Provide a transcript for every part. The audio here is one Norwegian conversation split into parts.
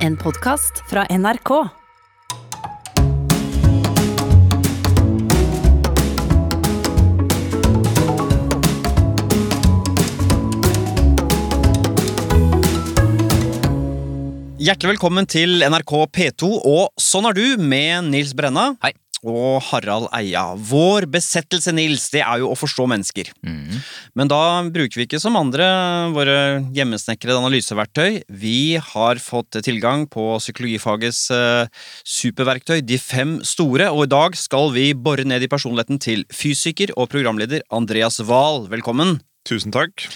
En podkast fra NRK. Hjertelig velkommen til NRK P2 og Sånn er du med Nils Brenna. Hei. Og Harald Eia. Vår besettelse, Nils, det er jo å forstå mennesker. Mm. Men da bruker vi ikke som andre våre hjemmesnekrede analyseverktøy. Vi har fått tilgang på psykologifagets eh, superverktøy, de fem store, og i dag skal vi bore ned i personligheten til fysiker og programleder Andreas Wahl. Velkommen. Tusen takk.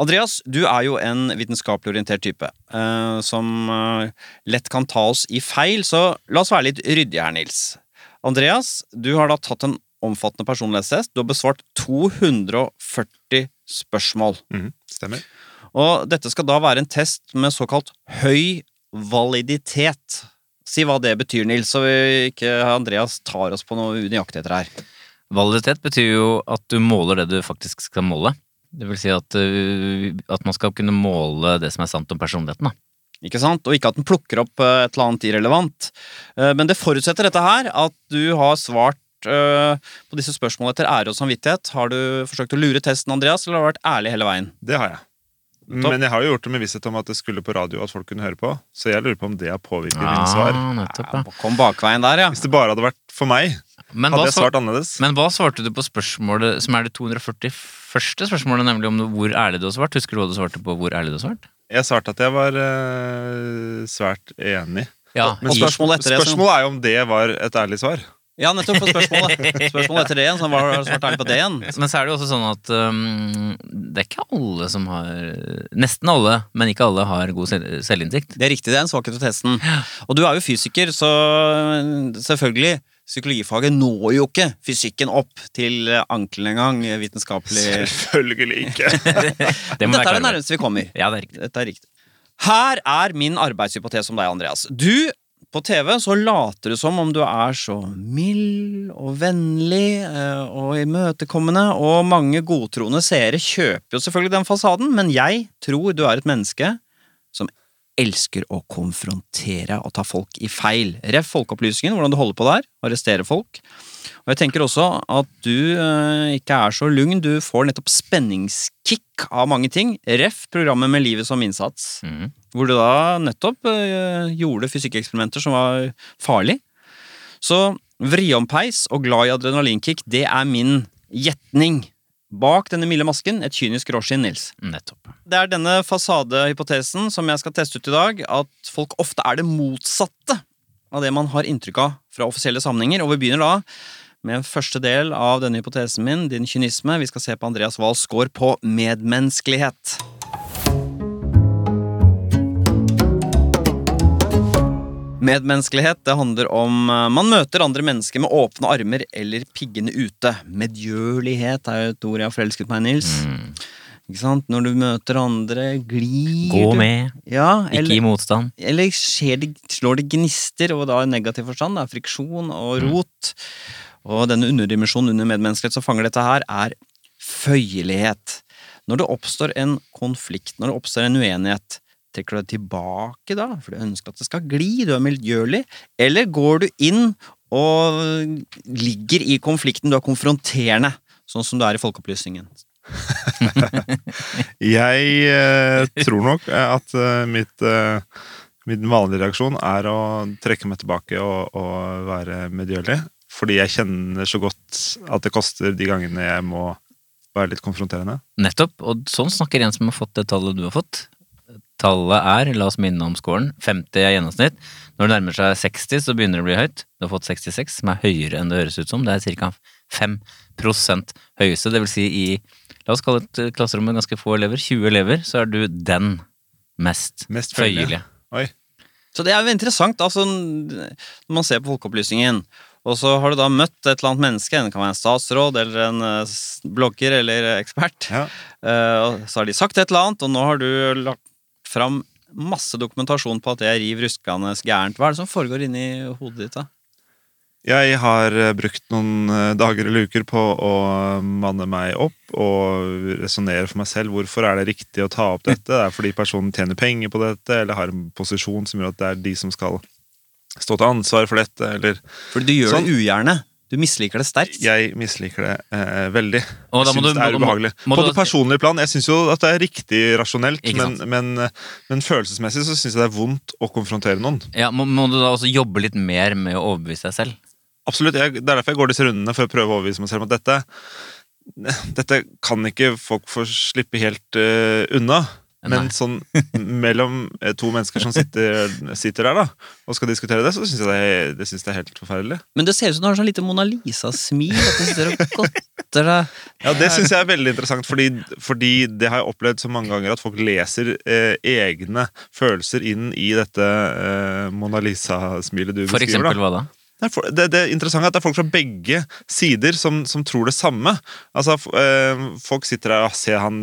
Andreas, du er jo en vitenskapelig orientert type, eh, som eh, lett kan ta oss i feil, så la oss være litt ryddige her, Nils. Andreas, du har da tatt en omfattende personlighetstest. Du har besvart 240 spørsmål. Mm, Stemmer. Og dette skal da være en test med såkalt høy validitet. Si hva det betyr, Nils, så vi ikke Andreas tar oss på noe unøyaktigheter her. Validitet betyr jo at du måler det du faktisk skal måle. Det vil si at, uh, at man skal kunne måle det som er sant om personligheten. Da. Ikke sant? Og ikke at den plukker opp eh, et eller annet irrelevant. Eh, Men det forutsetter dette her, at du har svart eh, på disse spørsmålene etter ære og samvittighet. Har du forsøkt å lure testen, Andreas, eller har du vært ærlig hele veien? Det har jeg. Topp. Men jeg har jo gjort det med visshet om at det skulle på radio, at folk kunne høre på. Så jeg lurer på om det har påvirket mine svar. Ah, nettopp, ja. Kom bakveien der, ja. Hvis det bare hadde vært for meg, Men, hadde jeg svart annerledes. men hva svarte du på spørsmålet som er det 241. spørsmålet, nemlig om hvor ærlig du har svart? Husker du hva du svarte på hvor ærlig du har svart? Jeg svarte at jeg var uh, svært enig. Ja, Men spørsmålet etter det, spørsmålet er jo om det var et ærlig svar. Ja, nettopp for spørsmålet. Spørsmålet etter det igjen, så var svart ærlig på det igjen. Men så er det jo også sånn at um, det er ikke alle som har Nesten alle, men ikke alle har god selv, selvinnsikt. Det er riktig, det er en svakhet ved testen. Og du er jo fysiker, så selvfølgelig Psykologifaget når jo ikke fysikken opp til ankelen engang, vitenskapelig Selvfølgelig ikke. Det Dette er det nærmeste vi kommer. Ja, det er riktig. Dette er riktig. Her er min arbeidshypotese om deg, Andreas. Du, på TV så later du som om du er så mild og vennlig eh, og imøtekommende, og mange godtroende seere kjøper jo selvfølgelig den fasaden, men jeg tror du er et menneske som elsker å konfrontere og ta folk i feil. Ref Folkeopplysningen, hvordan du holder på der, arrestere folk. Og jeg tenker også at du eh, ikke er så lugn, du får nettopp spenningskick av mange ting. Ref programmet med livet som innsats, Mm. hvor du da nettopp eh, gjorde fysikkeksperimenter som var farlig. Så vriompeis og glad i adrenalinkick, det er min gjetning. Bak denne milde masken et kynisk råskinn, Nils. Nettopp. Det er denne fasadehypotesen som jeg skal teste ut i dag, at folk ofte er det motsatte av det man har inntrykk av fra offisielle sammenhenger. Og vi begynner da med første del av denne hypotesen min, din kynisme. Vi skal se på Andreas Wahls score på medmenneskelighet. Medmenneskelighet det handler om eh, man møter andre mennesker med åpne armer eller piggene ute. Medgjørlighet er jo et ord jeg har forelsket meg i, Nils. Mm. Ikke sant? Når du møter andre, glir Gå med, Ja, ikke i motstand. eller det, slår det gnister, og da i negativ forstand. Det er friksjon og Mm. rot. Og denne underdimensjonen under medmenneskelighet som fanger dette her, er føyelighet. Når det oppstår en konflikt, når det oppstår en uenighet, trekker du deg tilbake da, for du ønsker at det skal gli, du er miljølig, eller går du inn og ligger i konflikten, du er konfronterende, sånn som du er i Folkeopplysningen? Jeg eh, tror nok at eh, mitt, eh, min vanlige reaksjon er å trekke meg tilbake og, og være medgjørlig. Fordi jeg kjenner så godt at det koster de gangene jeg må være litt konfronterende. Nettopp. Og sånn snakker en som har fått det tallet du har fått. Tallet er, la oss minne om scoren, 50 er gjennomsnitt. Når det nærmer seg 60, så begynner det å bli høyt. Du har fått 66, som er høyere enn det høres ut som. Det er ca. 5% høyeste. Det vil si i La oss kalle et klasserom med ganske få elever, 20 elever, så er du den mest, Mest føyelige. Så det er jo interessant, altså, når man ser på Folkeopplysningen, og så har du da møtt et eller annet menneske, det kan være en statsråd eller en eh, blogger eller ekspert, Ja. Uh, og så har de sagt et eller annet, og nå har du lagt fram masse dokumentasjon på at jeg river riv ruskende gærent. Hva er det som foregår inni hodet ditt da? Jeg har eh, brukt noen eh, dager eller uker på å manne meg opp og resonnere for meg selv. Hvorfor er det riktig å ta opp dette? Det er fordi personen tjener penger på dette, eller har en posisjon som gjør at det er de som skal stå til ansvar for dette, eller Fordi du gjør Sånn. det ugjerne. Du misliker det sterkt. Jeg misliker det eh, veldig. Og da Jeg syns det er må- må- ubehagelig. må på det personlige plan. Jeg syns jo at det er riktig rasjonelt, men, men, men følelsesmessig så syns jeg det er vondt å konfrontere noen. Ja, må, må du da også jobbe litt mer med å overbevise deg selv? Absolutt, jeg, Det er derfor jeg går disse rundene, for å prøve å overbevise meg selv om at dette dette kan ikke folk få slippe helt uh, unna. Men Nei. sånn mellom eh, to mennesker som sitter, sitter der da og skal diskutere det, så syns jeg det, det, synes det, er helt forferdelig. Men det ser ut som du har sånn lite Mona Lisa-smil. At du sitter og godter deg. Ja, Det syns jeg er veldig interessant, fordi, fordi det har jeg opplevd så mange ganger at folk leser eh, egne følelser inn i dette eh, Mona Lisa-smilet du For beskriver. eksempel da. hva da? Det, er det, det interessante er at det er folk fra begge sider som, som tror det samme. Altså, eh, Folk sitter der og ser han,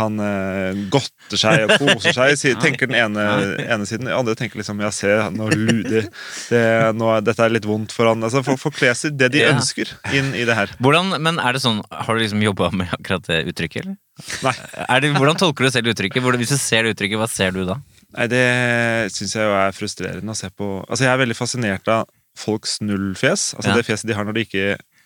han øh, godter seg og koser seg, sier, tenker den ene, ene siden. Den andre tenker liksom ja, se, nå luder det, nå, dette er litt vondt for han. Altså, folk, får kle seg det de Ja. ønsker inn i det her. Hvordan, men er det sånn, Har du liksom jobba med akkurat det uttrykket, eller? Nei. Er det, hvordan tolker du selv uttrykket? Hvis du ser det uttrykket, hva ser du da? Nei, det syns jeg jo er frustrerende å se på. Altså, jeg er veldig fascinert av folks nullfjes. Altså Ja. det fjeset de har når de ikke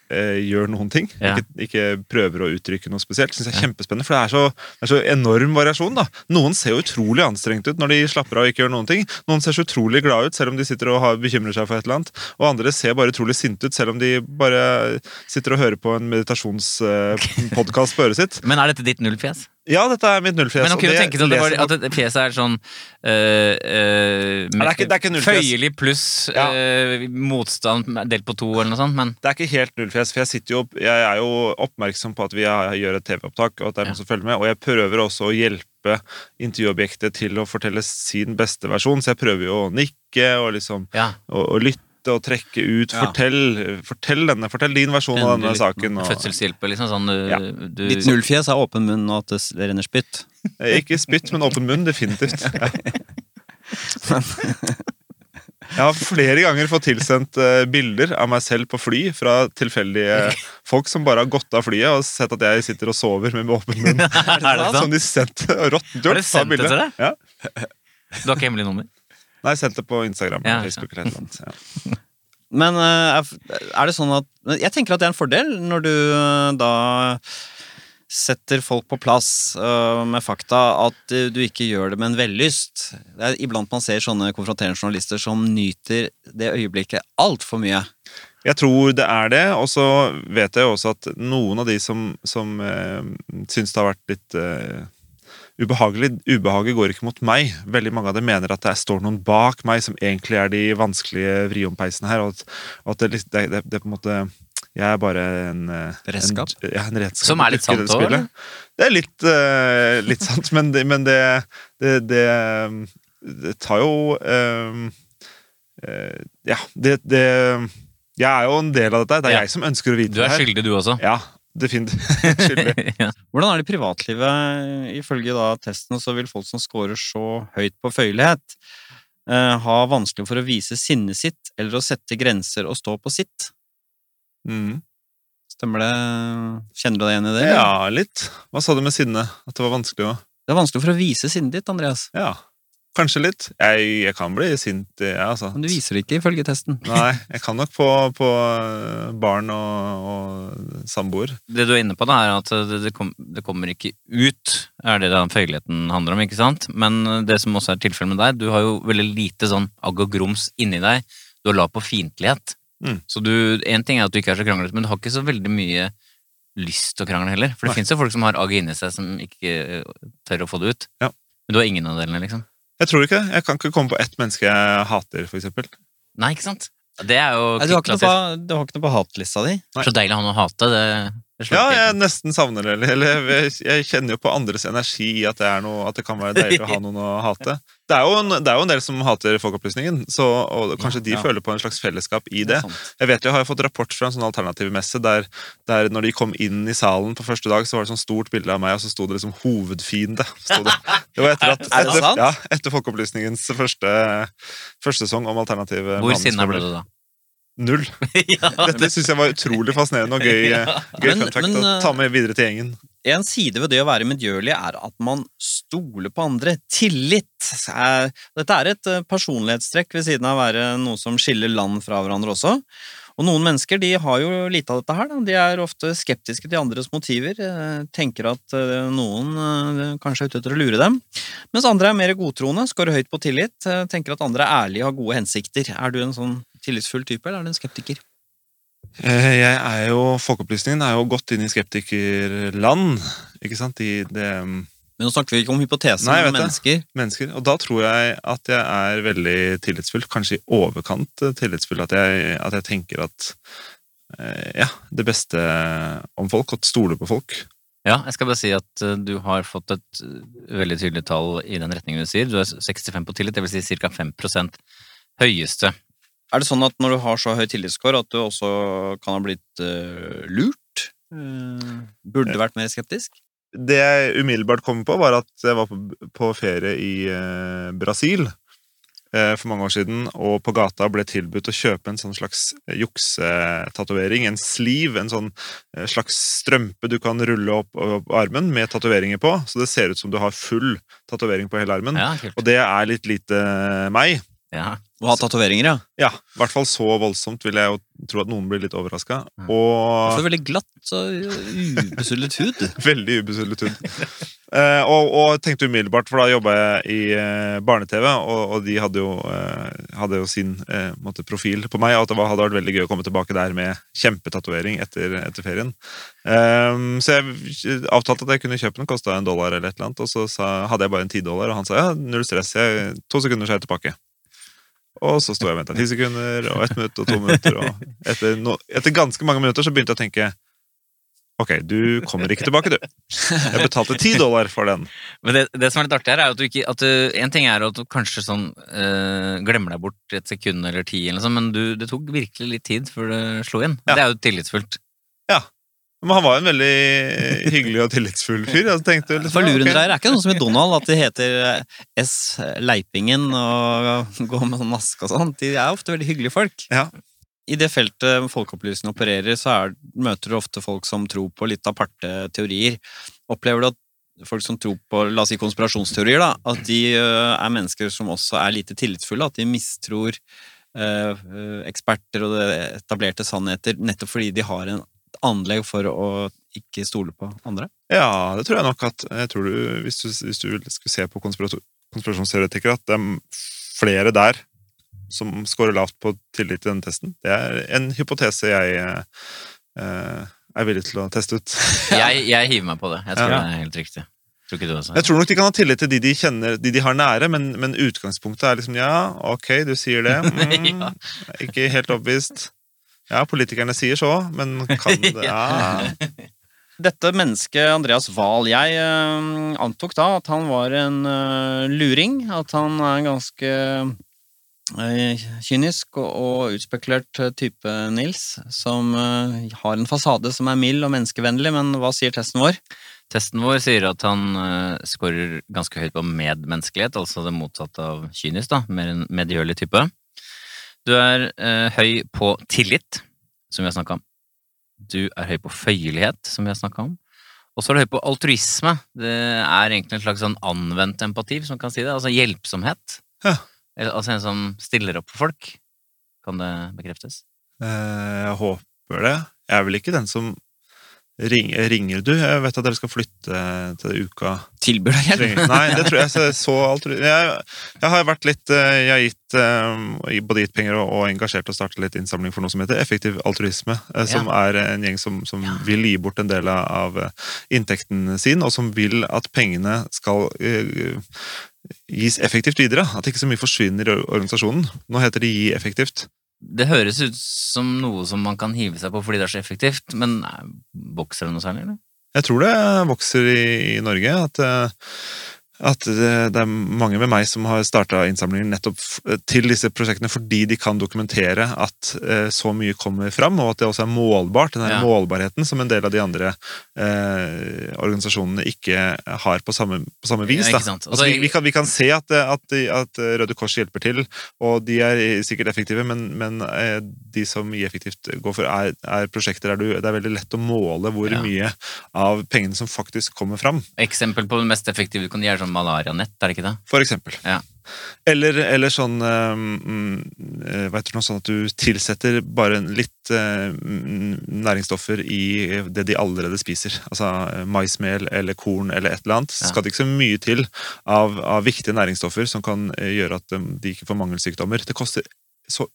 eh, gjør noen ting. Ja. Ikke, ikke prøver å uttrykke noe spesielt. Synes jeg er kjempespennende, For det er, så, det er så enorm variasjon. da. Noen ser jo utrolig anstrengt ut når de slapper av og ikke gjør noen ting. Noen ser så utrolig glad ut selv om de sitter og har, bekymrer seg for et eller annet. Og andre ser bare utrolig sinte ut selv om de bare sitter og hører på en meditasjonspodkast på øret sitt. Men er dette ditt nullfjes? Ja, dette er mitt nullfjes. Men og kunne det tenke seg at, det var, at fjeset er sånn øh, øh, det er ikke- det er. Føyelig pluss Ja. øh, motstand delt på to, eller noe sånt. Men Det er ikke helt nullfjes, for jeg, sitter jo, jeg er jo oppmerksom på at vi gjør et TV-opptak, og at det er noen som følger med, og jeg prøver også å hjelpe intervjuobjektet til å fortelle sin beste versjon, så jeg prøver jo å nikke og liksom ja, og, og lytte og trekke ut. Ja. Fortell, fortell denne, fortell din versjon av denne litt saken. Og, Fødselshjelpe, liksom sånn du, Ja. du, Ditt nullfjes er åpen munn og at det renner spytt. Eh, ikke spytt, men åpen munn, definitivt. Ja. Jeg har flere ganger fått tilsendt eh, bilder av meg selv på fly fra tilfeldige folk som bare har gått av flyet og sett at jeg sitter og sover med åpen munn. Er det Som de sendte råttent Har de sendt det til deg? Ja. Du har ikke hemmelig nummer? Nei, sendte det på Instagram Ja, eller Facebook eller noe. Ja. Men eh, er det sånn at Jeg tenker at det er en fordel når du eh, da setter folk på plass eh, med fakta, at du ikke gjør det med en vellyst. Det er iblant man ser sånne konfronterende journalister som nyter det øyeblikket altfor mye. Jeg tror det er det, og så vet jeg også at noen av de som, som eh, syns det har vært litt ubehagelig Ubehaget går ikke mot meg. Veldig mange av dem mener at det står noen bak meg som egentlig er de vanskelige vriompeisene her, og at, at det, det, det, det på en måte jeg er bare en eh, Redskap? En, ja, en redskap. Som er litt sant spillet. Det er litt, uh, litt sant, men det, men det, det, det, det tar jo eh, uh, Ja, det, det Jeg er jo en del av dette. Det er Ja. jeg som ønsker å vite Du er skyldig, du også. Ja, definitivt. Hvordan er det i privatlivet? Ifølge da testen så vil folk som scorer så høyt på føyelighet, eh, ha vanskelig for å vise sinnet sitt eller å sette grenser og stå på sitt. Mm. Stemmer det? Kjenner du deg igjen i det? Ja, litt. Hva sa du med sinne? At det var vanskelig å Det er vanskelig for å vise sinnet ditt, Andreas. Ja, kanskje litt. Jeg, jeg kan bli sint, jeg, altså. Men du viser det ikke ifølge testen. Nei, jeg kan nok på, på barn og, og samboer. Det du er inne på, da, er at det, det, kom, det kommer ikke ut, er det den føyeligheten handler om, ikke sant? Men det som også er tilfellet med deg, du har jo veldig lite sånn agg og grums inni deg. Du har lav på fiendtlighet. Mm. Så du, en ting er at du ikke er så kranglete, men du har ikke så veldig mye lyst til å krangle heller. For det fins jo folk som har agg inni seg som ikke eh, tør å få det ut. Ja. Men du har ingen av delene, liksom. Jeg tror ikke det. Jeg kan ikke komme på ett menneske jeg hater, for eksempel. Nei, ikke sant? Det er jo Nei, du, har ikke noe på, du har ikke noe på hatlista di? Nei. Så deilig å ha noe å hate. Det, det Ja, jeg ikke. nesten savner det. Eller, eller jeg, jeg kjenner jo på andres energi at det, er noe, at det kan være deilig å ha noen å hate. Det er jo en, det er jo en del som hater Folkeopplysningen, så, og kanskje de føler på en slags fellesskap i det. Jeg vet jo, jeg har fått rapport fra en sånn alternativmesse der, der når de kom inn i salen på første dag, så var det sånn stort bilde av meg, og så sto det liksom 'hovedfiende'. Det. det var etter, at, Er det etter, sant? ja, etter Folkeopplysningens første, første sesong om alternative Hvor sinna ble du da? Null. ja. Dette syns jeg var utrolig fascinerende og gøy, ja. gøy Men- fun fact men, å eh, ta med videre til gjengen. En side ved det å være medgjørlig er at man stoler på andre. Tillit. Dette er et eh, personlighetstrekk ved siden av å være noe som skiller land fra hverandre også. Og noen mennesker de har jo lite av dette her. Da. De er ofte skeptiske til andres motiver. eh, Tenker at eh, noen kanskje er ute etter å lure dem. Mens andre er mer godtroende, scorer høyt på tillit. Tenker at andre er ærlige og har gode hensikter. Er du en sånn tillitsfull type, eller er du en skeptiker? Eh, Jeg er jo, Folkeopplysningen er jo gått inn i skeptikerland, ikke sant? I det mm, Men nå snakker vi ikke om hypotesen, Nei, mennesker. men det. mennesker. Og da tror jeg at jeg er veldig tillitsfull. Kanskje i overkant eh, tillitsfull. At jeg, at jeg tenker at eh, ja, det beste om folk, at stole på folk. Ja, jeg skal bare si at du har fått et veldig tydelig tall i den retningen du sier. Du er 65 på tillit, vil si ca. 5% høyeste. Er det sånn at når du har så høy tillitsscore at du også kan ha blitt uh, lurt? Eh, burde du vært mer skeptisk? Det jeg umiddelbart kom på, var at jeg var på, på ferie i uh, Brasil eh, for mange år siden, og på gata ble tilbudt å kjøpe en sånn slags juksetatovering. En sleeve, en sånn slags strømpe du kan rulle opp, opp armen med tatoveringer på, så det ser ut som du har full tatovering på hele armen. Ja. Og det er litt lite meg. Ja. Og ha tatoveringer, ja. Ja, i hvert fall så voldsomt vil jeg jo tro at noen blir litt overraska. Ja. Og får veldig glatt og ubesudlet hud. veldig ubesudlet hud. Eh, og, og tenkte umiddelbart, for da jobba jeg i eh, barne-TV, og, og de hadde jo, eh, hadde jo sin eh, måte, profil på meg, og at det var, hadde vært veldig gøy å komme tilbake der med kjempetatovering etter, etter ferien. Eh, så jeg avtalte at jeg kunne kjøpe den, kosta en dollar eller et eller annet, og så sa, hadde jeg bare en ti dollar, og han sa ja, null stress, jeg, to sekunder så er jeg tilbake. Og så sto jeg og venta ti sekunder, og ett minutt og to minutter, og etter, no, etter ganske mange minutter så begynte jeg å tenke Ok, du kommer ikke tilbake, du. Jeg betalte ti dollar for den. Men det, det som er litt artig her, er at du ikke at du, En ting er at du kanskje sånn øh, glemmer deg bort et sekund eller ti, eller sånn, men du, det tok virkelig litt tid før det slo inn. Ja. Det er jo tillitsfullt. Men han var en veldig hyggelig og tillitsfull fyr. Jeg tenkte liksom, For lurendreier er ikke noe som i Donald, at de heter eh, S. Leipingen og går med sånn maske og sånn. De er ofte veldig hyggelige folk. Ja. I det feltet folkeopplysning opererer, så er, møter du ofte folk som tror på litt aparte teorier. Opplever du at folk som tror på la oss si konspirasjonsteorier, da, at de øh, er mennesker som også er lite tillitsfulle? At de mistror øh, eksperter og etablerte sannheter nettopp fordi de har en et anlegg for å ikke stole på andre? Ja, det tror jeg nok at jeg tror du, hvis, du, hvis du skulle se på konspirasjonsteoretikere, at det er flere der som scorer lavt på tillit til denne testen. Det er en hypotese jeg eh, er villig til å teste ut. Jeg, jeg hiver meg på det. Jeg tror Ja. det er helt riktig. Tror ikke du også? Jeg tror nok de kan ha tillit til de de kjenner, de de har nære, men, men utgangspunktet er liksom ja, ok, du sier det. Mm, Ja. Ikke helt overbevist. Ja, politikerne sier så, men kan det ja. Dette mennesket, Andreas Wahl, jeg eh, antok da at han var en eh, luring. At han er en ganske eh, kynisk og, utspekulert type Nils, som har en fasade som er mild og menneskevennlig, men hva sier testen vår? Testen vår sier at han scorer ganske høyt på medmenneskelighet, altså det motsatte av kynisk, da, mer en medgjørlig type. Du er eh, høy på tillit, som vi har snakka om. Du er høy på føyelighet, som vi har snakka om. Og så er du høy på altruisme. Det er egentlig en slags sånn anvendt empati, hvis man kan si det. Altså hjelpsomhet. Ja. Altså en som stiller opp for folk. Kan det bekreftes? Eh, Jeg håper det. Jeg er vel ikke den som ringer, ringer du? Jeg vet at dere skal flytte til uka. Tilbyr deg hjelp? Nei, det tror jeg så, så alt, Jeg, jeg har vært litt eh, Jeg har gitt eh, både gitt penger og, og engasjert og startet litt innsamling for noe som heter Effektiv altruisme. Som Som er en gjeng som, som vil gi bort en del av- eh, inntekten sin, og som vil at pengene skal eh, gis effektivt videre. At ikke så mye forsvinner i organisasjonen. Nå heter det Gi effektivt. Det høres ut som noe som man kan hive seg på fordi det er så effektivt, men eh, vokser det noe særlig, eller? Jeg tror det vokser i, i Norge. At, eh, at det, er mange med meg som har starta innsamlinger nettopp til disse prosjektene fordi de kan dokumentere at eh, så mye kommer fram, og at det også er målbart. Den Ja. målbarheten som en del av de andre eh, organisasjonene ikke har på samme, på samme vis. Ja. Altså, vi, Altså, vi, kan, vi kan se at, at, de, at Røde Kors hjelper til, og de er sikkert effektive, men, men eh, de som i-effektivt går for, er, er prosjekter der du, det er veldig lett å måle hvor Ja. mye av pengene som faktisk kommer fram. Eksempel på det mest effektive du kan gjøre sånn malarianett, er det ikke det? For eksempel. Ja. Eller, eller sånn eh, mm, du nå, sånn at du tilsetter bare litt mm, næringsstoffer i det de allerede spiser. Altså eh, maismel eller korn eller et eller annet. Ja. skal det ikke så mye til av, av viktige næringsstoffer som kan eh, gjøre at de ikke får mangelsykdommer. Det koster så,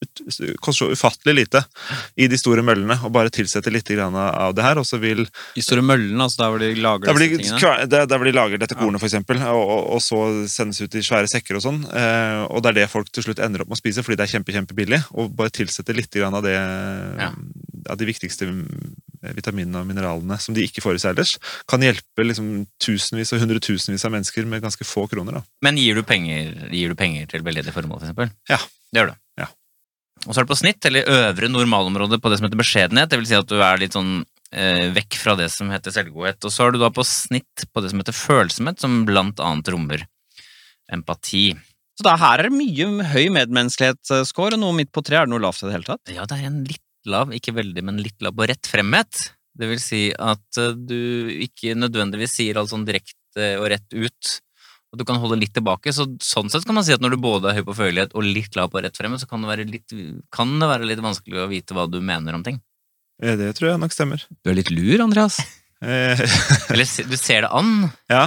koster så ufattelig lite i de store møllene Og bare tilsette litt av det her, og så vil De store møllene, altså der hvor de lager der disse tingene. der, der hvor de lager dette kornet, for eksempel, og, og, og så sendes ut i svære sekker og sånn. Eh, og det er det folk til slutt ender opp med å spise, fordi det er kjempe, kjempebillig. Og bare tilsette litt av, det, Ja. av de viktigste vitaminene og mineralene som de ikke får i seg ellers, kan hjelpe liksom, tusenvis og hundretusenvis av mennesker med ganske få kroner. Da. Men gir du penger, gir du penger til veldedige formål, for eksempel? Ja. Det gjør du. Og så er det på snitt, eller øvre normalområde på det som heter beskjedenhet. Det vil si at du er litt sånn eh, vekk fra det som heter selvgodhet. Og så er du da på snitt på det som heter følsomhet, som blant annet rommer empati. Så da, her er det mye høy medmenneskelighetsscore, og noe midt på tre. Er det noe lavt i det hele tatt? Ja, det er en litt lav, ikke veldig, men litt lav på rett fremhet. Det vil si at eh, du ikke nødvendigvis sier alt sånn direkte og rett ut. Og du kan holde litt tilbake, så sånn sett kan man si at når du både er høy på følelighet og litt lav på rett fremme, så kan det være litt, kan det være litt vanskelig å vite hva du mener om ting. Eh, Det tror jeg nok stemmer. Du er litt lur, Andreas. Eh, Eller du ser det an. ja.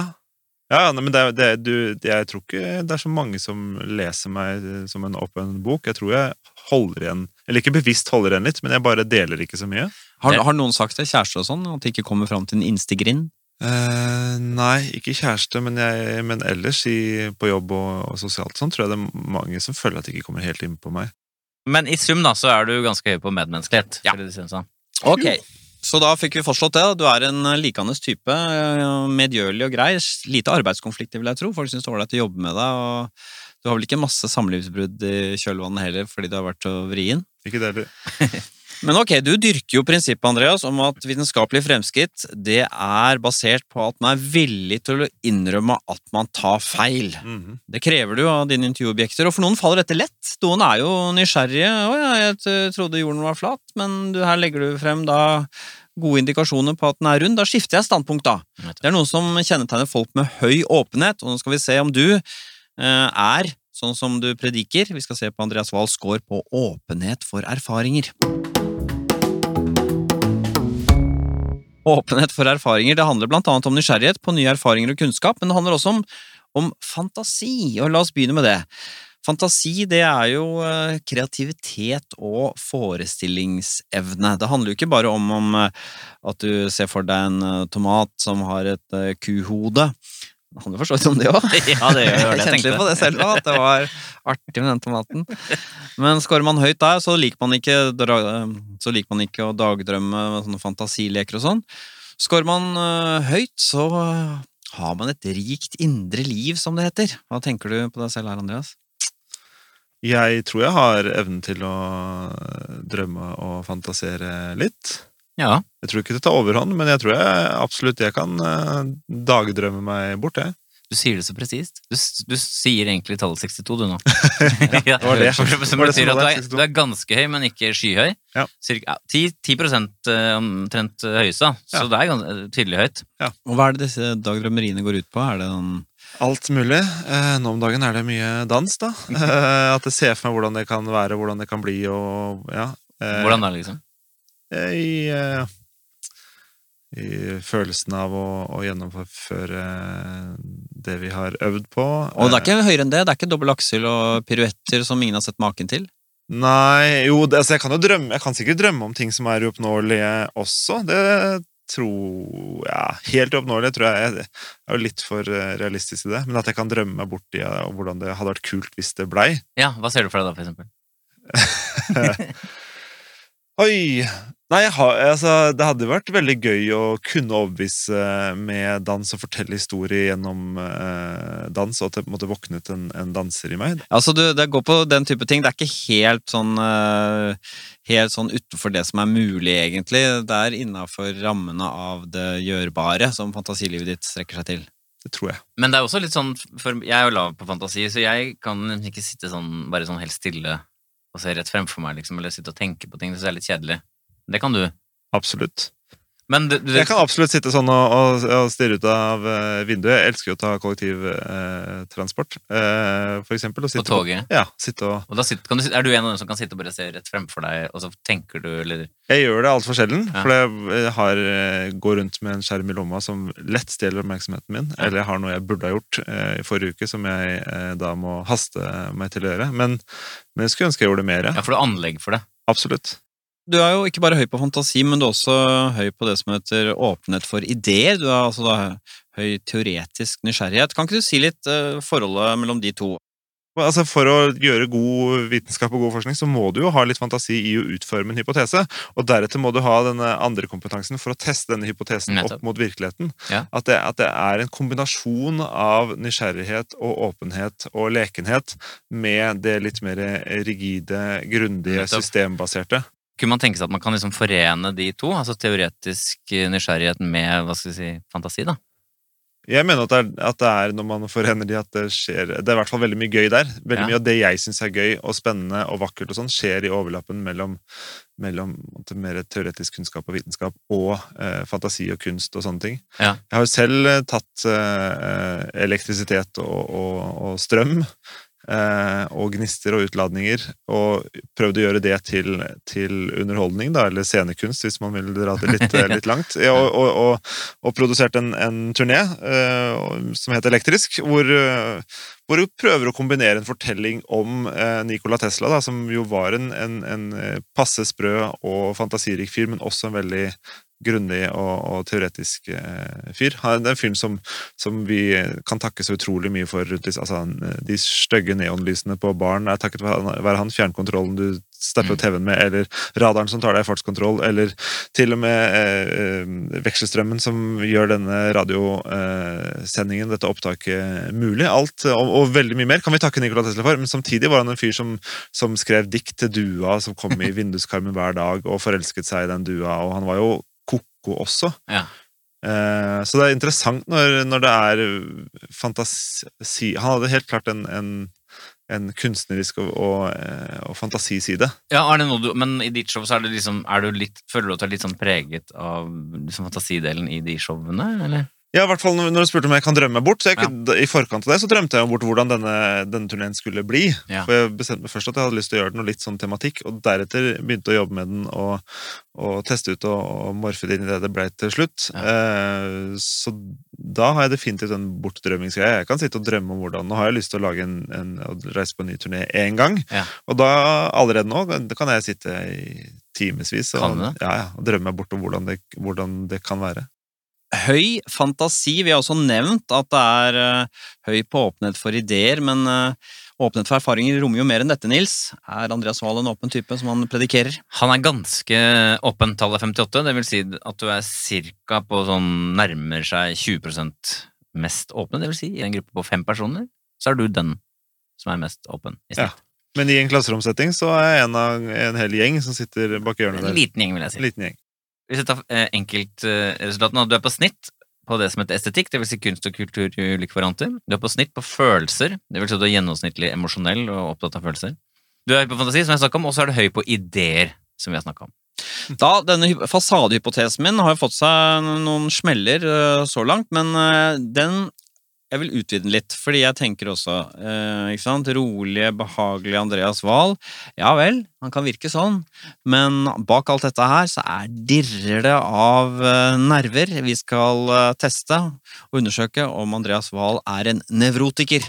Ja, men det, det, du, jeg tror ikke det er så mange som leser meg eh, som en åpen bok. Jeg tror jeg holder igjen, eller ikke bevisst holder igjen litt, men jeg bare deler ikke så mye. Har, har noen sagt det, kjærester og sånn, at de ikke kommer fram til en innste grind? Eh, nei, ikke kjæreste, men, jeg, men ellers i, på jobb og, og sosialt sånn, tror jeg det er mange som føler at de ikke kommer helt inn på meg. Men i sum da, så er du ganske høy på medmenneskelighet. Ja. sånn. Ok, så da fikk vi fastslått det. Du er en likandes type, medgjørlig og grei. Lite arbeidskonflikter, vil jeg tro. Folk syns det er ålreit å jobbe med deg. og Du har vel ikke masse samlivsbrudd i kjølvannet heller fordi du har vært så vrien? Ikke det heller. Men ok, du dyrker jo prinsippet, Andreas, om at vitenskapelig fremskritt det er basert på at man er villig til å innrømme at man tar feil. Mhm. Det krever du av dine intervjuobjekter, og for noen faller dette lett. Noen er jo nysgjerrige. 'Å ja, jeg trodde jorden var flat', men du, her legger du frem da gode indikasjoner på at den er rund. Da skifter jeg standpunkt, da. Det er noen som kjennetegner folk med høy åpenhet, og nå skal vi se om du eh, er sånn som du prediker. Vi skal se på Andreas Wahls score på åpenhet for erfaringer. Åpenhet for erfaringer. Det handler blant annet om nysgjerrighet på nye erfaringer og kunnskap, men det handler også om, om fantasi, og la oss begynne med det. Fantasi, det er jo eh, kreativitet og forestillingsevne. Det handler jo ikke bare om, om eh, at du ser for deg en eh, tomat som har et kuhode. Det handler for så vidt om det òg. Ja, det gjør det. Jeg kjente litt på det selv òg, at det var artig med den tomaten. Men skårer man høyt der, så liker man ikke, så liker man ikke å dagdrømme med sånne fantasileker og sånn. Skårer man øh, høyt, så har man et rikt indre liv, som det heter. Hva tenker du på deg selv her, Andreas? Jeg tror jeg har evnen til å drømme og fantasere litt. Ja, Jeg tror ikke det tar overhånd, men jeg tror jeg absolutt jeg kan eh, dagdrømme meg bort, jeg. du sier det så presist. Du, du sier egentlig tallet 62, du nå. ja, det var det. Som Det var det betyr at du er, du er ganske høy, men ikke skyhøy. Ja. Cirka, ja, 10, 10 eh, omtrent høyeste, da. så Ja. det er ganske tydelig høyt. Og hva er det disse dagdrømmeriene går ut på? Er det noen Alt mulig. Eh, nå om dagen er det mye dans, da. Eh, at jeg ser for meg hvordan det kan være, hvordan det kan bli, og ja. eh, Hvordan da, liksom? Eh, I, eh, I følelsen av å, å gjennomføre det vi har øvd på. Og det er ikke høyere enn det? Det er ikke dobbel aksel og piruetter som ingen har sett maken til? Nei, jo, det, altså jeg kan jo drømme Jeg kan sikkert drømme om ting som er uoppnåelige også. Det tror ja, Helt uoppnåelig tror jeg Jeg er jo litt for eh, realistisk i det. Men at jeg kan drømme meg bort i hvordan det hadde vært kult hvis det blei. Ja, hva ser du for deg da, for eksempel? Oi! Nei, jeg har, altså, Det hadde vært veldig gøy å kunne overbevise med dans og fortelle historie gjennom eh, dans, og at det på en måte våknet en, en danser i meg. Altså, du, det går på den type ting. Det er ikke helt sånn eh, Helt sånn utenfor det som er mulig, egentlig. Det er innafor rammene av det gjørbare som fantasilivet ditt strekker seg til. Det tror jeg. Men det er også litt sånn, for jeg er jo lav på fantasi, så jeg kan ikke sitte sånn, bare sånn helt stille og se rett fremfor meg, liksom, eller sitte og tenke på ting. Det er litt kjedelig. Det kan du. Absolutt. Men du, du, Jeg kan absolutt sitte sånn og, og, og stirre ut av eh, vinduet. Jeg elsker jo å ta kollektivtransport, eh, for eksempel. Og på toget? toget. Ja, sitte og Og sitter, kan du, er du en av dem som kan sitte og bare se rett fremfor deg, og så tenker du, eller Jeg gjør det altfor sjelden, Ja. for jeg har, eh, går rundt med en skjerm i lomma som lett stjeler oppmerksomheten min. Ja. Eller jeg har noe jeg burde ha gjort eh, i forrige uke, som jeg eh, da må haste meg til å gjøre. Men, men jeg skulle ønske jeg gjorde det mer. Ja, for du har anlegg for det. Absolutt. Du er jo ikke bare høy på fantasi, men du er også høy på det som heter åpenhet for ideer. Du er altså da høy teoretisk nysgjerrighet. Kan ikke du si litt uh, forholdet mellom de to? Altså For å gjøre god vitenskap og god forskning, så må du jo ha litt fantasi i å utforme en hypotese. Og deretter må du ha denne andre kompetansen for å teste denne hypotesen Nettopp. opp mot virkeligheten. Ja. At, det, at det er en kombinasjon av nysgjerrighet og åpenhet og lekenhet med det litt mer rigide, grundige, Nettopp. systembaserte. Kunne man tenke seg at man kan liksom forene de to, altså teoretisk nysgjerrighet med, hva skal vi si, fantasi, da? Jeg mener at det, er, at det er når man forener de at det skjer Det er i hvert fall veldig mye gøy der. Veldig Ja. mye av det jeg syns er gøy og spennende og vakkert, og sånn, skjer i overlappen mellom, mellom mer teoretisk kunnskap og vitenskap og eh, fantasi og kunst og sånne ting. Ja. Jeg har jo selv eh, tatt eh, elektrisitet og, og, og strøm. Eh, og gnister og utladninger, og prøvd å gjøre det til, til underholdning, da, eller scenekunst, hvis man vil dra det litt, litt langt. Ja, og, og, og, og produsert en, en turné eh, som heter Elektrisk, hvor, eh, hvor du prøver å kombinere en fortelling om eh, Nikola Tesla, da, som jo var en, en, en passe sprø og fantasirik fyr, men også en veldig grundig og, og teoretisk eh, fyr. Han er en film som, som vi kan takke så utrolig mye for. rundt Altså, eh, de stygge neonlysene på baren er takket være han-. Fjernkontrollen du stepper Mm. TV-en med, eller radaren som tar deg i fartskontroll, eller til og med eh, eh, vekselstrømmen som gjør denne radiosendingen, dette opptaket, mulig. Alt, og, og veldig mye mer kan vi takke Nikola Tesla for, men samtidig var han en fyr som, som skrev dikt til dua, som kom i vinduskarmen hver dag og forelsket seg i den dua, og han var jo ko-ko også. Ja. Eh, så det er interessant når, når det er fantasi Han hadde helt klart en, en, en kunstnerisk og, og, eh, og fantasiside. Ja, er det noe du, men i ditt show så er det liksom, er du litt, føler du at du er litt sånn preget av liksom, fantasidelen i de showene, eller? Ja, i hvert fall når du spurte om jeg kan drømme bort. Så jeg, ja. I forkant av det så drømte jeg bort hvordan denne, denne turneen skulle bli. Ja. For jeg bestemte meg først at jeg hadde lyst til å gjøre noe litt sånn tematikk, og deretter begynte å jobbe med den og, og teste ut og, og morfe det inn i det det ble til slutt. Eh, så da har jeg definitivt en bortdrømmingsgreie. Jeg kan sitte og drømme om hvordan Nå har jeg lyst til å lage en, en reise på en ny turné én gang, Ja. og da allerede nå kan jeg sitte i timevis og, ja, ja, og drømme bort om hvordan det, hvordan det kan være. Høy fantasi. Vi har også nevnt at det er eh, høy på åpenhet for ideer, men eh, åpenhet for erfaringer rommer jo mer enn dette, Nils. Er Andreas Wahl en åpen type, som han predikerer? Han er ganske åpen, tallet 58, det vil si at du er ca. på sånn nærmer seg 20% mest åpne, det vil si i en gruppe på fem personer, så er du den som er mest åpen. i Ja. Men i en klasseromsetting så er jeg en av en hel gjeng som sitter bak hjørnet En liten gjeng, vil jeg si. En liten gjeng. Hvis jeg tar eh, enkeltresultatene, du er på snitt på det som heter estetikk, vil si kunst og kultur i ulike varianter. Du er på snitt på følelser, vil si at du er gjennomsnittlig emosjonell og opptatt av følelser. Du er høy på fantasi, som jeg snakket om, og så er du høy på ideer, som vi har snakket om. Da, Denne hy- fasadehypotesen min har fått seg noen smeller eh, så langt, men eh, den Jeg vil utvide den litt, fordi jeg tenker også eh, ikke sant, Rolige, behagelige Andreas Wahl. Ja vel, han kan virke sånn, men bak alt dette her så er dirrer det av eh, nerver. Vi skal eh, teste og undersøke om Andreas Wahl er en nevrotiker.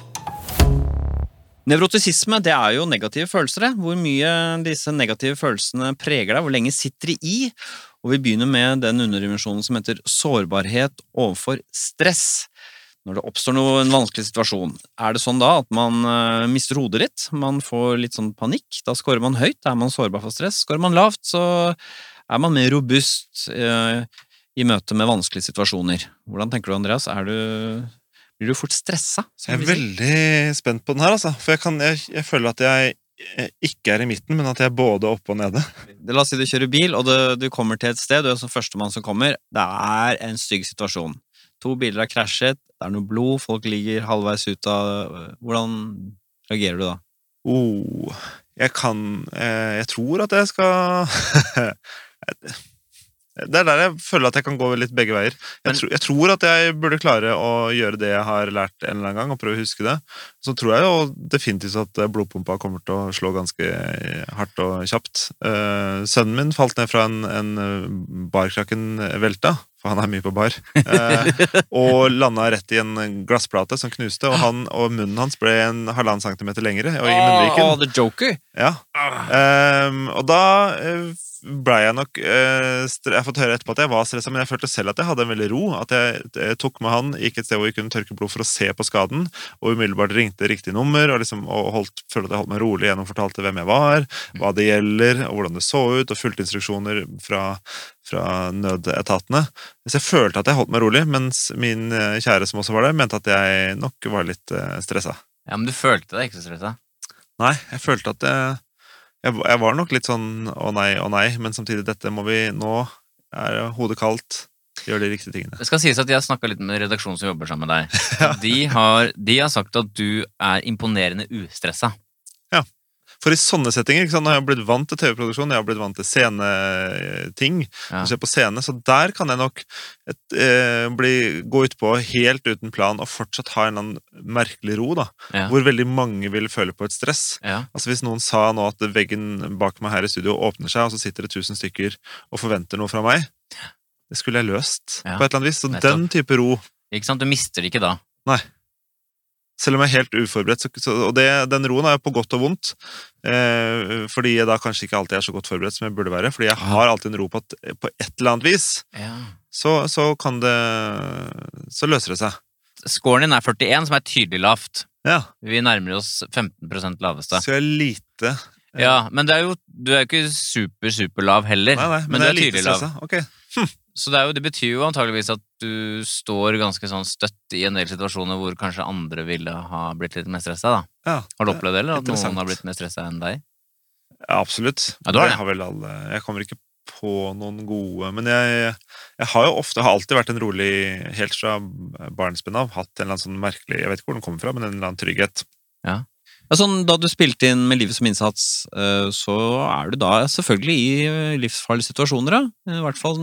Nevrotisisme det er jo negative følelser. det. Hvor mye disse negative følelsene preger deg, hvor lenge sitter de i? Og vi begynner med den underdimensjonen som heter sårbarhet overfor stress. Når det oppstår noe, en vanskelig situasjon, er det sånn da at man uh, mister hodet litt? Man får litt sånn panikk, da scorer man høyt. da Er man sårbar for stress? Scorer man lavt, så er man mer robust uh, i møte med vanskelige situasjoner. Hvordan tenker du, Andreas? Er du, blir du fort stressa? Jeg er veldig spent på den her, altså. For jeg, kan, jeg, jeg føler at jeg eh, ikke er i midten, men at jeg er både oppe og nede. La oss si du kjører bil, og du, du kommer til et sted, du er som førstemann som kommer. Det er en stygg situasjon. To biler har krasjet, det er noe blod, folk ligger halvveis ut av Hvordan reagerer du da? Oh, jeg kan eh, Jeg tror at jeg skal Det er der jeg føler at jeg kan gå litt begge veier. Jeg, Men- tror, jeg tror at jeg burde klare å gjøre det jeg har lært en eller annen gang, og prøve å huske det. Så tror jeg jo definitivt at blodpumpa kommer til å slå ganske hardt og kjapt. Uh, sønnen min falt ned fra en, en eh, barkrakken velta, for han er mye på bar, uh, og landa rett i en glassplate som knuste, og, han, og munnen hans ble en halvannen centimeter lengre og i munnviken. Oh, the joker! Ja. Uh, og da blei jeg nok eh, Jeg har fått høre etterpå at jeg var stressa, men jeg følte selv at jeg hadde en veldig ro. At jeg, eh, tok med han, gikk et sted hvor vi kunne tørke blod for å se på skaden, og umiddelbart ringte riktig nummer og, liksom, og holdt, følte at jeg holdt meg rolig gjennom fortalte hvem jeg var, hva det gjelder, og hvordan det så ut, og fulgte instruksjoner fra, fra nødetatene. Så jeg følte at jeg holdt meg rolig, mens min eh, kjære som også var der, mente at jeg nok var litt stressa. Ja, men du følte deg ikke så stressa? Nei, jeg følte at jeg, jeg, jeg var nok litt sånn å nei, å nei, men samtidig, dette må vi Nå er hodet kaldt. Gjør de riktige tingene. Det skal sies at Jeg har snakka litt med redaksjonen som jobber sammen med deg. De har, de har sagt at du er imponerende ustressa. For i sånne settinger ikke sant, Nå har jeg blitt vant til TV-produksjon, jeg har blitt vant til sceneting. Ja. å på scene, Så der kan jeg nok et, eh, bli, gå utpå helt uten plan og fortsatt ha en merkelig ro. da, Ja. Hvor veldig mange vil føle på et stress. Ja. Altså Hvis noen sa nå at veggen bak meg her i studio åpner seg, og så sitter det tusen stykker og forventer noe fra meg, det skulle jeg løst på et eller annet vis. Så nettopp. den type ro Ikke sant? Du mister det ikke da. Selv om jeg er helt uforberedt. Så, og det, den roen er på godt og vondt. Eh, fordi jeg da kanskje ikke alltid er så godt forberedt som jeg burde være. Fordi jeg har alltid en ro på at på et eller annet vis Ja. så, så kan det Så løser det seg. Scoren din er 41, som er tydelig lavt. Ja. Vi nærmer oss 15% laveste. Så jeg er lite eh, Ja, men det er jo, du er jo ikke super, super lav heller. Nei, nei, men, du jeg er er tydelig lav. Ok. Så det, jo, det betyr jo antageligvis at du står ganske sånn støtt i en del situasjoner hvor kanskje andre ville ha blitt litt mer stressa. da. Ja, Har du opplevd det, eller at noen har blitt mer stressa enn deg? Ja, absolutt. Ja, har det. har vel alle Jeg kommer ikke på noen gode Men jeg, jeg har jo ofte, har alltid vært en rolig Helt fra barnsben av hatt en eller annen sånn merkelig Jeg vet ikke hvor den kommer fra, men en eller annen trygghet. Ja, sånn, da du spilte inn med livet som innsats, eh, så er du da selvfølgelig i eh, livsfarlige situasjoner, ja. I hvert fall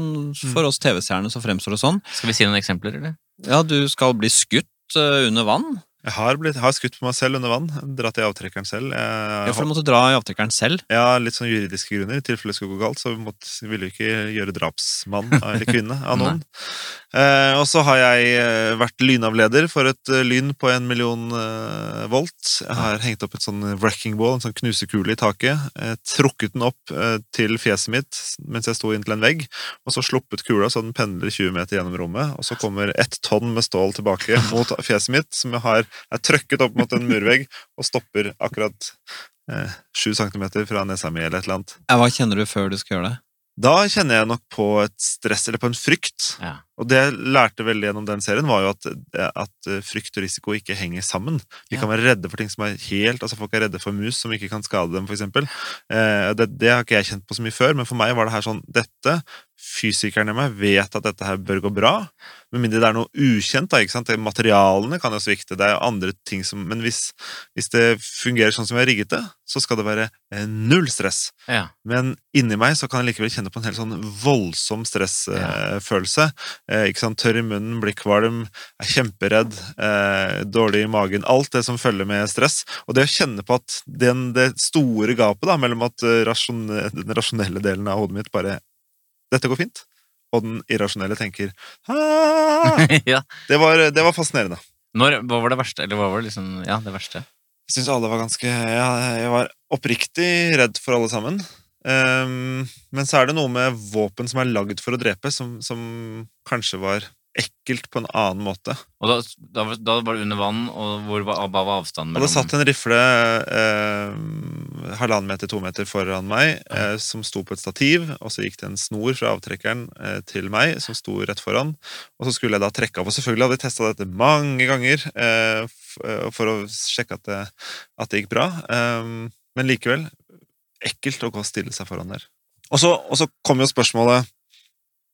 for oss TV-seerne så fremstår det sånn. Skal vi si noen eksempler, eller? Ja, du skal bli skutt eh, under vann. Jeg har, blitt, har skutt på meg selv under vann. Dratt i avtrekkeren selv. Jeg, Ja, for du måtte dra i avtrekkeren selv. Ja, litt sånn juridiske grunner. I tilfelle det skulle gå galt, så måtte, ville vi ikke gjøre drapsmann eller kvinne av noen. Eh, og så har jeg eh, vært lynavleder for et eh, lyn på en million eh, volt. Jeg har hengt opp et sånn wrecking ball, en sånn knusekule i taket. Eh, trukket den opp eh, til fjeset mitt mens jeg sto inntil en vegg, og så sluppet kula så den pendler 20 meter gjennom rommet, og så kommer ett tonn med stål tilbake mot fjeset mitt, som jeg har er trøkket opp mot en murvegg og stopper akkurat eh, centimeter fra nesa mi eller et eller annet. Hva kjenner du før du skal gjøre det? Da kjenner jeg nok på et stress, eller på en frykt. Ja. Og det jeg lærte veldig gjennom den serien, var jo at, at frykt og risiko ikke henger sammen. Vi Ja. kan være redde for ting som er helt Altså folk er redde for mus som ikke kan skade dem, eksempel. Eh, det, det har ikke jeg kjent på så mye før, men for meg var det her sånn Dette Fysikeren i meg vet at dette her bør gå bra, med mindre det er noe ukjent. da, ikke sant? Materialene kan jo svikte, det er andre ting som Men hvis, hvis det fungerer sånn som jeg har rigget det, så skal det være eh, null stress. Ja. Men inni meg så kan jeg likevel kjenne på en helt sånn voldsom stressfølelse. Eh, ikke sant? Tørr i munnen, blir kvalm, er kjemperedd, eh, dårlig i magen. Alt det som følger med stress. Og det å kjenne på at den, det store gapet da, mellom at eh, rasjon, den rasjonelle delen av hodet mitt bare Dette går fint. Og den irrasjonelle tenker ja. det, var, det var fascinerende. Når, hva var det verste? Eller hva var det liksom Ja, det verste. Jeg syns alle var ganske ja, Jeg var oppriktig redd for alle sammen. Um, men så er det noe med våpen som er lagd for å drepe, som, som kanskje var ekkelt på en annen måte. Og da, da, var- da var det under vann, og hvor var, hva var avstanden Og det satt en rifle eh, halvannen meter, to meter foran meg, eh, som sto på et stativ. Og så gikk det en snor fra avtrekkeren eh, til meg, som sto rett foran. Og så skulle jeg da trekke av. Og selvfølgelig hadde jeg testa dette mange ganger eh, eh, for å sjekke at det, at det gikk bra. Um, men likevel ekkelt å gå og stille seg foran der. Og så, og så kom jo spørsmålet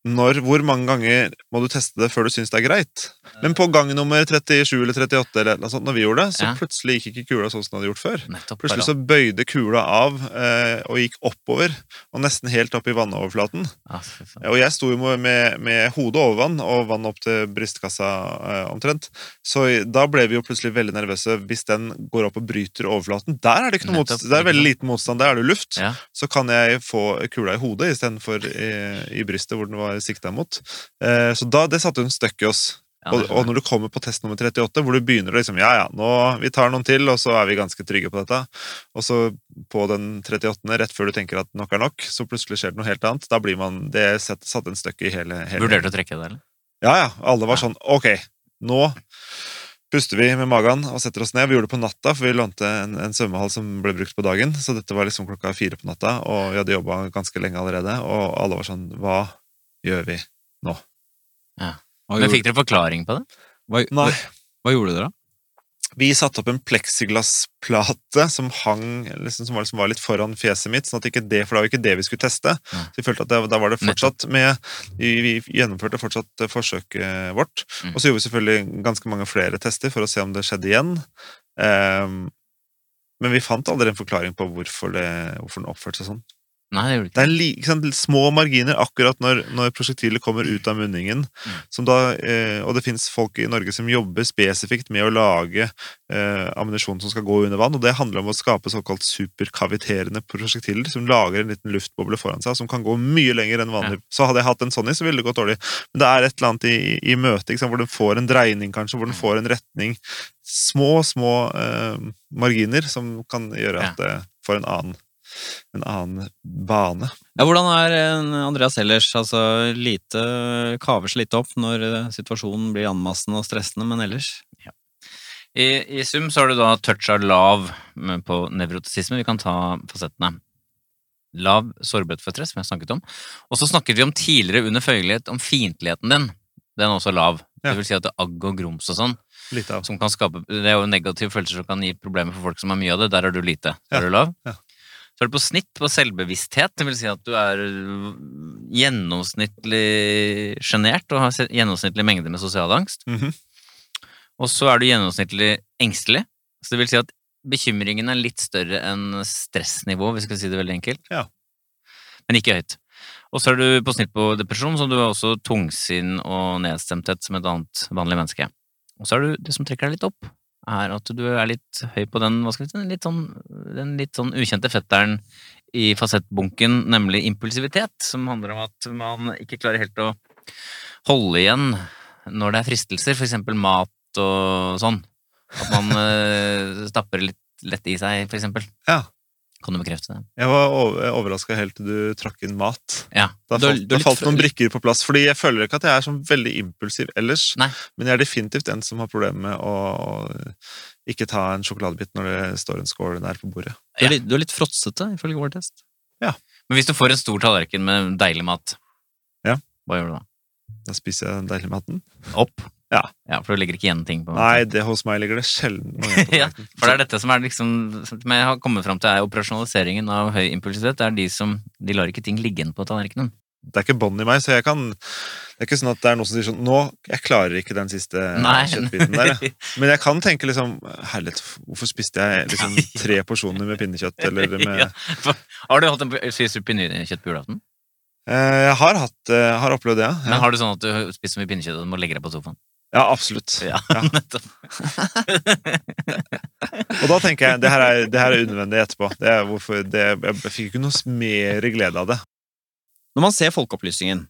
når, hvor mange ganger må du teste det før du syns det er greit? Men på gang nummer 37 eller 38, eller noe sånt, når vi gjorde det, så Ja. plutselig gikk ikke kula sånn som den hadde gjort før. Nettopp. Plutselig så bøyde kula av eh, og gikk oppover, og nesten helt opp i vannoverflaten. Ah. Og jeg sto jo med, med, hodet over vann og vann opp til brystkassa eh, omtrent. Så da ble vi jo plutselig veldig nervøse hvis den går opp og bryter overflaten. Der er det ikke noe Nettopp, motstand. Det er veldig liten motstand. Der er det luft. Ja. Så kan jeg få kula i hodet istedenfor i, i brystet, hvor den var sikta mot. Eh, så da, det satte hun en støkk i oss. Ja, og, og når du kommer på test nummer 38, hvor du begynner å liksom Ja, ja, nå, vi tar noen til, og så er vi ganske trygge på dette. Og så på den 38., rett før du tenker at nok er nok, så plutselig skjer det noe helt annet. Da blir man Det satte en støkk i hele, hele Vurderte å trekke det, eller? Ja, ja. Alle var sånn Ok, nå puster vi med magen og setter oss ned. Vi gjorde det på natta, for vi lånte en, en svømmehall som ble brukt på dagen. Så dette var liksom klokka fire på natta, og vi hadde jobba ganske lenge allerede. Og alle var sånn Hva gjør vi nå? Hva, Men gjorde, fikk dere forklaring på det? hva, Nei. hva, hva gjorde dere? Vi satte opp en pleksiglassplate som hang liksom, som, var, som var litt foran fjeset mitt, sånn at ikke det, for det var ikke det vi skulle teste. Ja. Så vi følte at det, da var det fortsatt med Vi, vi gjennomførte fortsatt eh, forsøket vårt. Mm. Og så gjorde vi selvfølgelig ganske mange flere tester for å se om det skjedde igjen. Um, men vi fant aldri en forklaring på hvorfor, det, hvorfor den oppførte seg sånn. Nei, det gjorde Det ikke er sant, små marginer akkurat når, når prosjektilet kommer ut av munningen. Mm. Som da, eh, og det fins folk i Norge som jobber spesifikt med å lage eh, ammunisjon som skal gå under vann. og Det handler om å skape såkalt superkaviterende prosjektiler som lager en liten luftboble foran seg, som kan gå mye lenger enn vanlig. Så hadde jeg hatt en sånn i, så ville det gått dårlig. Men det er et eller annet i, i møtet hvor den får en dreining, kanskje, hvor den får en retning. Små, små eh, marginer som kan gjøre at det får en annen, en annen bane. Ja, hvordan er Andreas ellers? Altså, lite kaver seg litt opp når eh, situasjonen blir anmassende og stressende, men ellers? I, I sum så har du da toucha lav på nevrotisisme. Vi kan ta fasettene. Lav sårbarhet for stress, som jeg snakket om. Og så snakket vi om tidligere under føyelighet om fiendtligheten din. Den er også lav. Ja. Det vil si at det er agg og grums og sånn, Litt av. som kan skape Det er jo negative følelser som kan gi problemer for folk som har mye av det. Der er du lite. Der Ja. er du lav. Ja. Så er det på snitt på selvbevissthet. Det vil si at du er øh, gjennomsnittlig sjenert og har gjennomsnittlig mengde med sosial angst. Mhm. Og så er du gjennomsnittlig engstelig. Så det vil si at bekymringen er litt større enn stressnivå, hvis vi skal si det veldig enkelt. Ja. Men ikke høyt. Og så er du på snitt på depresjon, så du er også tungsinn og nedstemthet som et annet vanlig menneske. Og så er du det som trekker deg litt opp, er at du er litt høy på den, hva skal vi si, den litt sånn, den litt sånn ukjente fetteren i fasettbunken, nemlig impulsivitet, som handler om at man ikke klarer helt å holde igjen når det er fristelser, for eksempel mat og sånn. At man eh, stapper litt lett i seg, for eksempel. Ja. Kan du bekrefte det? Jeg var overraska helt til du trakk inn mat. Ja. Da falt, da falt noen brikker på plass. Fordi jeg føler ikke at jeg er sånn veldig impulsiv ellers. Nei. Men jeg er definitivt en som har problemer med å, å ikke ta en sjokoladebit når det står en skål der på bordet. Du er, litt, du er litt fråtsete, ifølge vår test. Ja. Men hvis du får en stor tallerken med deilig mat, Ja. hva gjør du da? Da spiser jeg den deilige maten. Opp? Ja. For du legger ikke igjen ting på Nei, det, hos meg ligger det sjelden noe Ja. For det er dette som er liksom Som jeg har kommet fram til, er operasjonaliseringen av høy impulsivitet. Det er de som De lar ikke ting ligge igjen på tallerkenen. Det er ikke bånd i meg, så jeg kan Det er ikke sånn at det er noen som sier sånn Nå, jeg klarer ikke den siste Nei. kjøttbiten der. jeg». Men jeg kan tenke liksom Herlighet, hvorfor spiste jeg liksom tre porsjoner med pinnekjøtt, eller med Ja. Har du hatt en spist du pinnekjøtt på julaften? Eh, Jeg har hatt eh, Har opplevd det, ja. Men har du sånn at du spiser så mye pinnekjøtt at du må legge deg på sofaen? Ja, absolutt. Ja, nettopp. Og da tenker jeg det her er, det her er unødvendig etterpå. Det er hvorfor det, jeg fikk ikke noe mer glede av det. Når man ser Folkeopplysningen,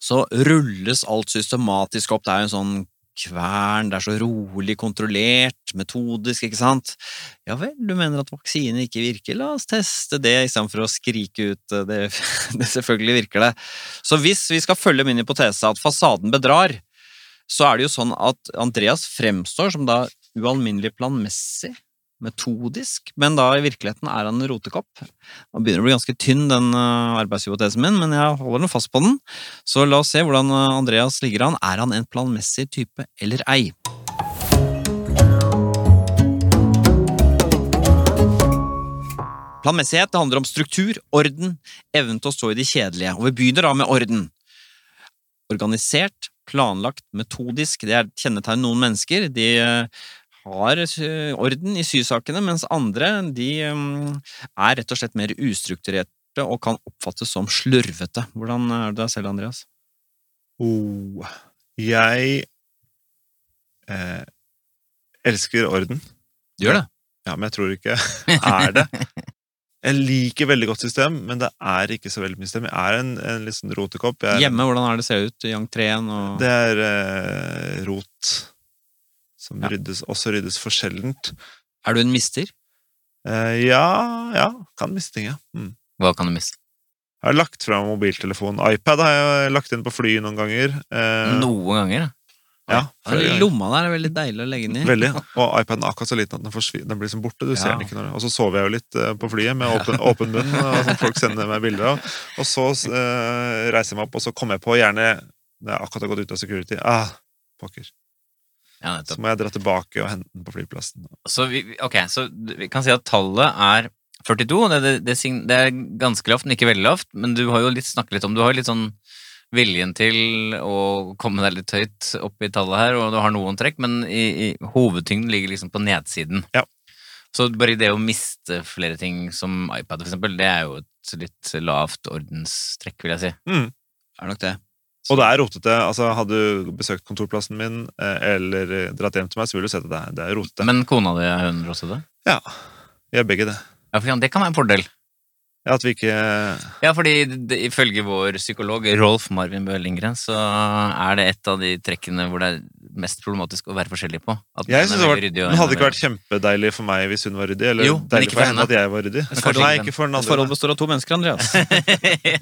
så rulles alt systematisk opp. Det er jo en sånn kvern, det er så rolig, kontrollert, metodisk, ikke sant? Ja vel, du mener at vaksine ikke virker? La oss teste det istedenfor å skrike ut eh, det, det selvfølgelig virker det. Så hvis vi skal følge min hypotese at fasaden bedrar, så er det jo sånn at Andreas fremstår som da ualminnelig planmessig. metodisk, men da i virkeligheten er han en rotekopp. Han begynner å bli ganske tynn, den uh, arbeidshypotesen min, men jeg holder nå fast på den. Så la oss se hvordan eh, Andreas ligger an. Er han en planmessig type eller ei? Planmessighet det handler om struktur, orden, evnen til å stå i det kjedelige, og vi begynner da med orden. Organisert, planlagt, metodisk, det er kjennetegn noen mennesker. De eh, har eh, orden i sysakene, mens andre de mm, er rett og slett mer ustrukturerte og kan oppfattes som slurvete. Hvordan er det deg selv, Andreas? Oh, jeg eh, elsker orden. Gjør det? Ja, men jeg tror ikke jeg er det. Jeg liker veldig godt system, men det er ikke så veldig mye system. Jeg er en, en litt sånn rotekopp. Jeg er, Hjemme, hvordan er det ser ut i entreen? Og... Det er eh, rot som Ja. ryddes, også ryddes for sjeldent. Er du en mister? Eh, ja, ja, kan miste ting, ja. Mm. Hva kan du miste? Jeg har lagt fra mobiltelefon. iPad har jeg lagt inn på fly noen ganger. Eh, Noen ganger, da. Ja, Ja. Lomma der er veldig deilig å legge den i. Veldig. Og iPaden er akkurat så liten at den, forsvin- den blir som borte. Du ser den ikke når Og så sover jeg jo litt eh, på flyet med åpen, åpen munn, og som folk sender meg bilder av. Og så eh, reiser jeg meg opp, og så kommer jeg på gjerne Når jeg akkurat har gått ut av security Ah, pokker. Ja, Så må jeg dra tilbake og hente den på flyplassen. Så vi, vi- ok, så vi kan si at tallet er 42. Det, det, det, det er ganske lavt, men ikke veldig lavt. Men du har jo litt snakket litt om Du har jo litt sånn viljen til å komme deg litt høyt opp i tallet her, og du har noen trekk, men i, i, hovedtyngden ligger liksom på nedsiden. Ja. Så bare det å miste flere ting som iPad, for eksempel, det er jo et litt lavt ordenstrekk, vil jeg si. Mm. Er nok det. Og det er rotete. altså Hadde du besøkt kontorplassen min eh, eller dratt hjem til meg, så ville du sett at det er, det er rotete. Men kona di, er hun også det? Ja, vi er begge det. Ja, for det kan være en fordel. Ja, At vi ikke Ja, fordi det, ifølge vår psykolog Rolf Marvin Bøe Lindgren, så er det et av de trekkene hvor det er mest problematisk å være forskjellig på. At Jeg synes det, var, ryddig, hadde ikke vært kjempedeilig for meg hvis hun var ryddig? Eller Jo, deilig for for henne at jeg var ryddig? Et forhold- Nei, ikke for den Et andre. forhold består av to mennesker, Andreas. ja.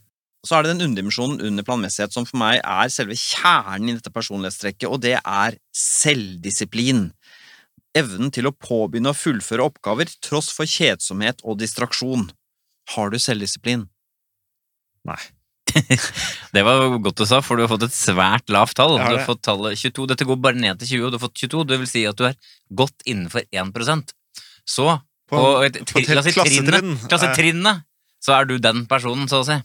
Så er det den underdimensjonen under planmessighet som for meg er selve kjernen i dette personlighetstrekket, og det er selvdisiplin. Evnen til å påbegynne og fullføre oppgaver tross for kjedsomhet og distraksjon. Har du selvdisiplin? Det var godt du sa, for du har fått et svært lavt tall. Du har fått tallet 22. Dette går bare ned til 20, og du har fått 22. Det vil si at du er godt innenfor 1 Så på, På- et, på klassetrinn. klassetrinnet, så er du den personen, så å si.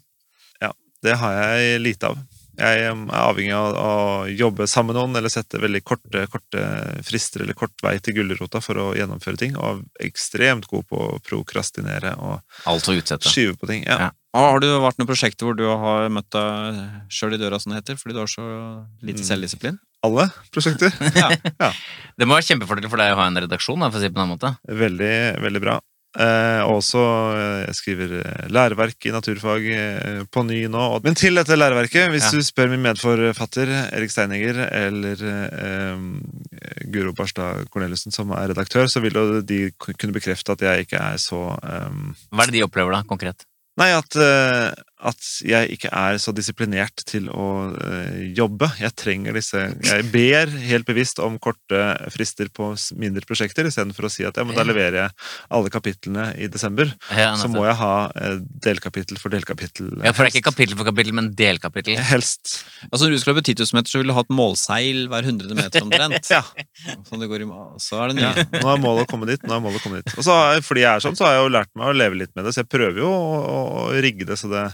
Det har jeg lite av. Jeg er avhengig av å jobbe sammen med noen eller sette veldig korte, korte frister eller kort vei til gulrota for å gjennomføre ting. Og er ekstremt god på å prokrastinere og Altså utsette. skyve på ting. Ja. Ja. Har du vært noen prosjekter hvor du har møtt deg sjøl i døra, som det heter, fordi du har så lite Mm. selvdisiplin? Alle prosjekter. Det må være kjempefordel for deg å ha en redaksjon, da, for å si det på den måten. Veldig, veldig bra. Eh, og også eh, jeg skriver eh, læreverk i naturfag på ny nå. Men til dette læreverket, hvis Ja. du spør min medforfatter Erik Steininger eller eh, Guro Barstad Corneliussen, som er redaktør, så vil jo de kunne bekrefte at jeg ikke er så eh, Hva er det de opplever da, konkret? Nei, at, at jeg ikke er så disiplinert til å eh, jobbe. Jeg trenger disse Jeg ber helt bevisst om korte frister på mindre prosjekter, istedenfor å si at ja, men da leverer jeg alle kapitlene i desember. Ja, Så må jeg ha eh, delkapittel for delkapittel. ja, for det er ikke kapittel for kapittel, men delkapittel. Helst. Altså, Når du skal løpe 10 000 meter, så ville du ha et målseil hver 100 meter omtrent. Ja. Sånn det går i, mål, så er det ja. nye. Nå er målet å komme dit. nå er målet å komme dit. Og så, fordi jeg er sånn, så har jeg jo lært meg å leve litt med det, så jeg prøver jo å, å, å rigge det så, det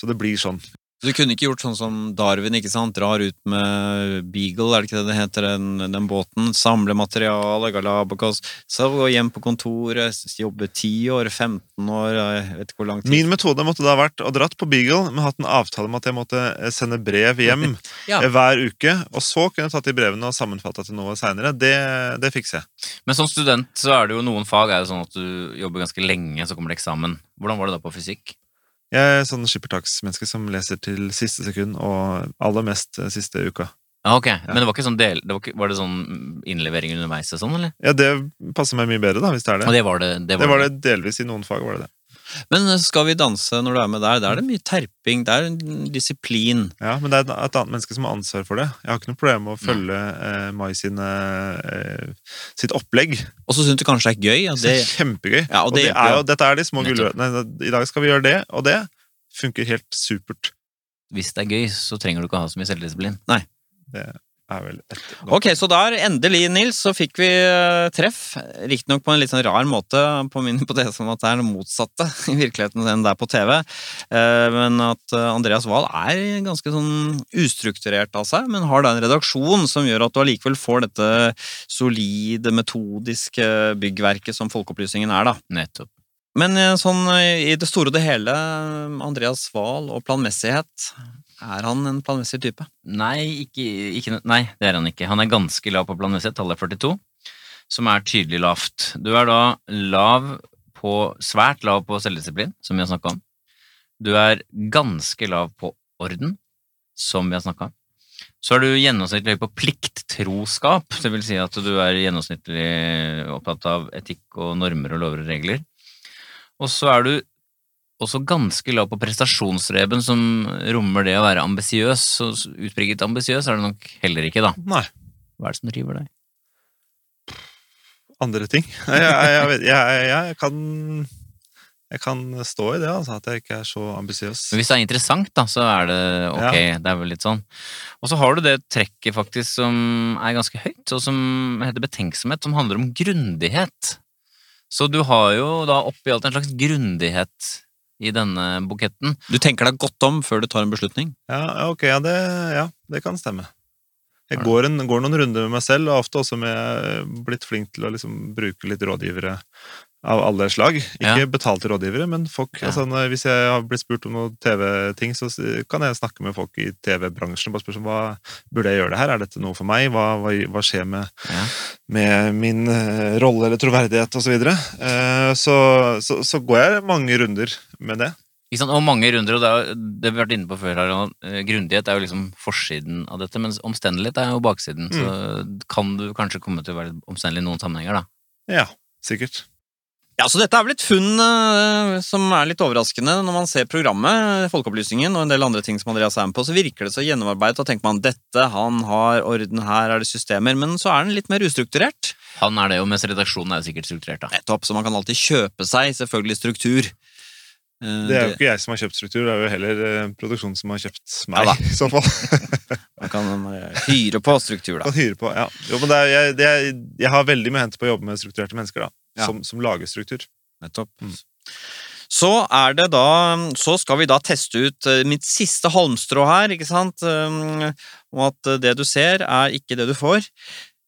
så det blir sånn. Du kunne ikke gjort sånn som Darwin, ikke sant? Drar ut med Beagle, er det ikke det det heter, den, den båten, samle materiale, Galapagos, så gå hjem på kontoret, jobbe 10 år, 15 år, jeg vet ikke hvor lang tid. Min metode måtte da vært å dratt på Beagle, men hatt en avtale om at jeg måtte eh, sende brev hjem Ja. eh, hver uke, og så kunne jeg tatt de brevene og sammenfatta til noe seinere. Det, det fikser jeg. Men som student så er det jo noen fag er det sånn at du jobber ganske lenge, så kommer det eksamen. Hvordan var det da på fysikk? Jeg er sånn skippertaksmenneske som leser til siste sekund, og aller mest eh, siste uka. Ah, ok, Men det var ikke sånn del, det var, ikke, var det sånn innlevering underveis og sånn, eller? Ja, det passer meg mye bedre, da, hvis det er Og det. det var det. Det Det var det delvis i noen fag, var det det. Men eh, skal vi danse når du er med der? Da er det mye terping, det er en disiplin. Ja, Men det er et, et annet menneske som har ansvar for det. Jeg har ikke noe problem med å følge eh, Mai sine, eh, sitt opplegg. Og så syns du kanskje det er gøy. Ja, Det det, er kjempegøy. Ja, og og det det er jo. dette er de små gulrøttene. I dag skal vi gjøre det, og det funker helt supert. Hvis det er gøy, så trenger du ikke ha så mye selvdisiplin. Det er vel et Ok, så der, endelig, Nils, så fikk vi eh, treff. Riktignok på en litt sånn rar måte, på min hypotese om at det er det motsatte i virkeligheten enn det er på TV. Eh, Men at eh, Andreas Wahl er ganske sånn ustrukturert av seg, men har da en redaksjon som gjør at du allikevel får dette solide, metodiske byggverket som Folkeopplysningen er, da. Nettopp. Men sånn i det store og det hele, Andreas Wahl og planmessighet, er han en planmessig type? Nei, ikke, ikke, nei, det er han ikke. Han er ganske lav på planmessig, tallet 42, som er tydelig lavt. Du er da lav på, svært lav på selvdisiplin, som vi har snakka om. Du er ganske lav på orden, som vi har snakka om. Så er du gjennomsnittlig høy på plikttroskap, det vil si at du er gjennomsnittlig opptatt av etikk og normer og lover og regler. Og så er du også ganske lav på prestasjonsreben, som rommer det å være ambisiøs. Så utpreget ambisiøs er det nok heller ikke, da. Nei. Hva er det som driver deg? andre ting. Jeg, jeg, jeg, jeg, kan, jeg kan stå i det, altså, at jeg ikke er så ambisiøs. Men hvis det er interessant, da, så er det ok. Det er vel litt sånn. Og så har du det trekket faktisk som er ganske høyt, og som heter betenksomhet, som handler om grundighet. Så du har jo da oppi alt en slags grundighet i denne buketten. Du tenker deg godt om før du tar en beslutning? Ja, ja, ok, ja det, ja, det kan stemme. Jeg går, en, går noen runder med meg selv, og ofte også med blitt flink til å liksom bruke litt rådgivere av alle slag. Ikke Ja. betalte rådgivere, men folk, Ja. altså, hvis jeg har blitt spurt om noen TV-ting, så kan jeg snakke med folk i TV-bransjen og bare spørre om hva burde jeg gjøre det her, er dette noe for meg, hva, hva, hva skjer med, Ja. med min eh, rolle eller troverdighet osv. Så. Eh, så, så, så går jeg mange runder med det. Ikke sant? Og mange runder, og det, er, det har vi vært inne på før, her, eh, grundighet er jo liksom forsiden av dette, mens omstendelighet er jo baksiden. Så kan du kanskje komme til å være omstendelig i noen sammenhenger, da. Ja, sikkert. Ja, så dette er vel et funn uh, som er litt overraskende når man ser programmet, Folkeopplysningen og en del andre ting som Andreas er med på, så virker det så gjennomarbeidet, og tenker man dette, han har orden, her er det systemer, men så er den litt mer ustrukturert. Han er det jo, mens redaksjonen er jo sikkert strukturert, da. Nettopp, så man kan alltid kjøpe seg selvfølgelig struktur. Eh, Det er jo ikke jeg som har kjøpt struktur, det er jo heller eh, produksjonen som har kjøpt meg. Ja i så fall. Man kan hyre på struktur, da. Kan hyre på, ja. Jo, men det er, jeg, det er, jeg har veldig mye å hente på å jobbe med strukturerte mennesker, da. Ja. Som, som lager struktur. Nettopp. Mm. Så det da Så skal vi da teste ut eh, mitt siste halmstrå her, ikke sant? Um, Og at eh, det du ser, er ikke det du får.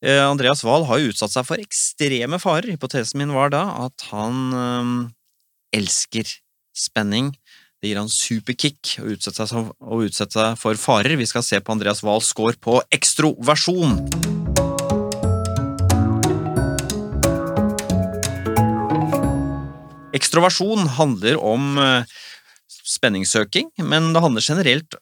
Eh, Andreas Wahl har jo utsatt seg for ekstreme farer. Hypotesen min var da at han elsker spenning. Det gir han superkick å utsette seg for farer. Vi skal se på Andreas Wahls score på ekstroversjon. Ekstroversjon handler om eh, spenningssøking, men det handler generelt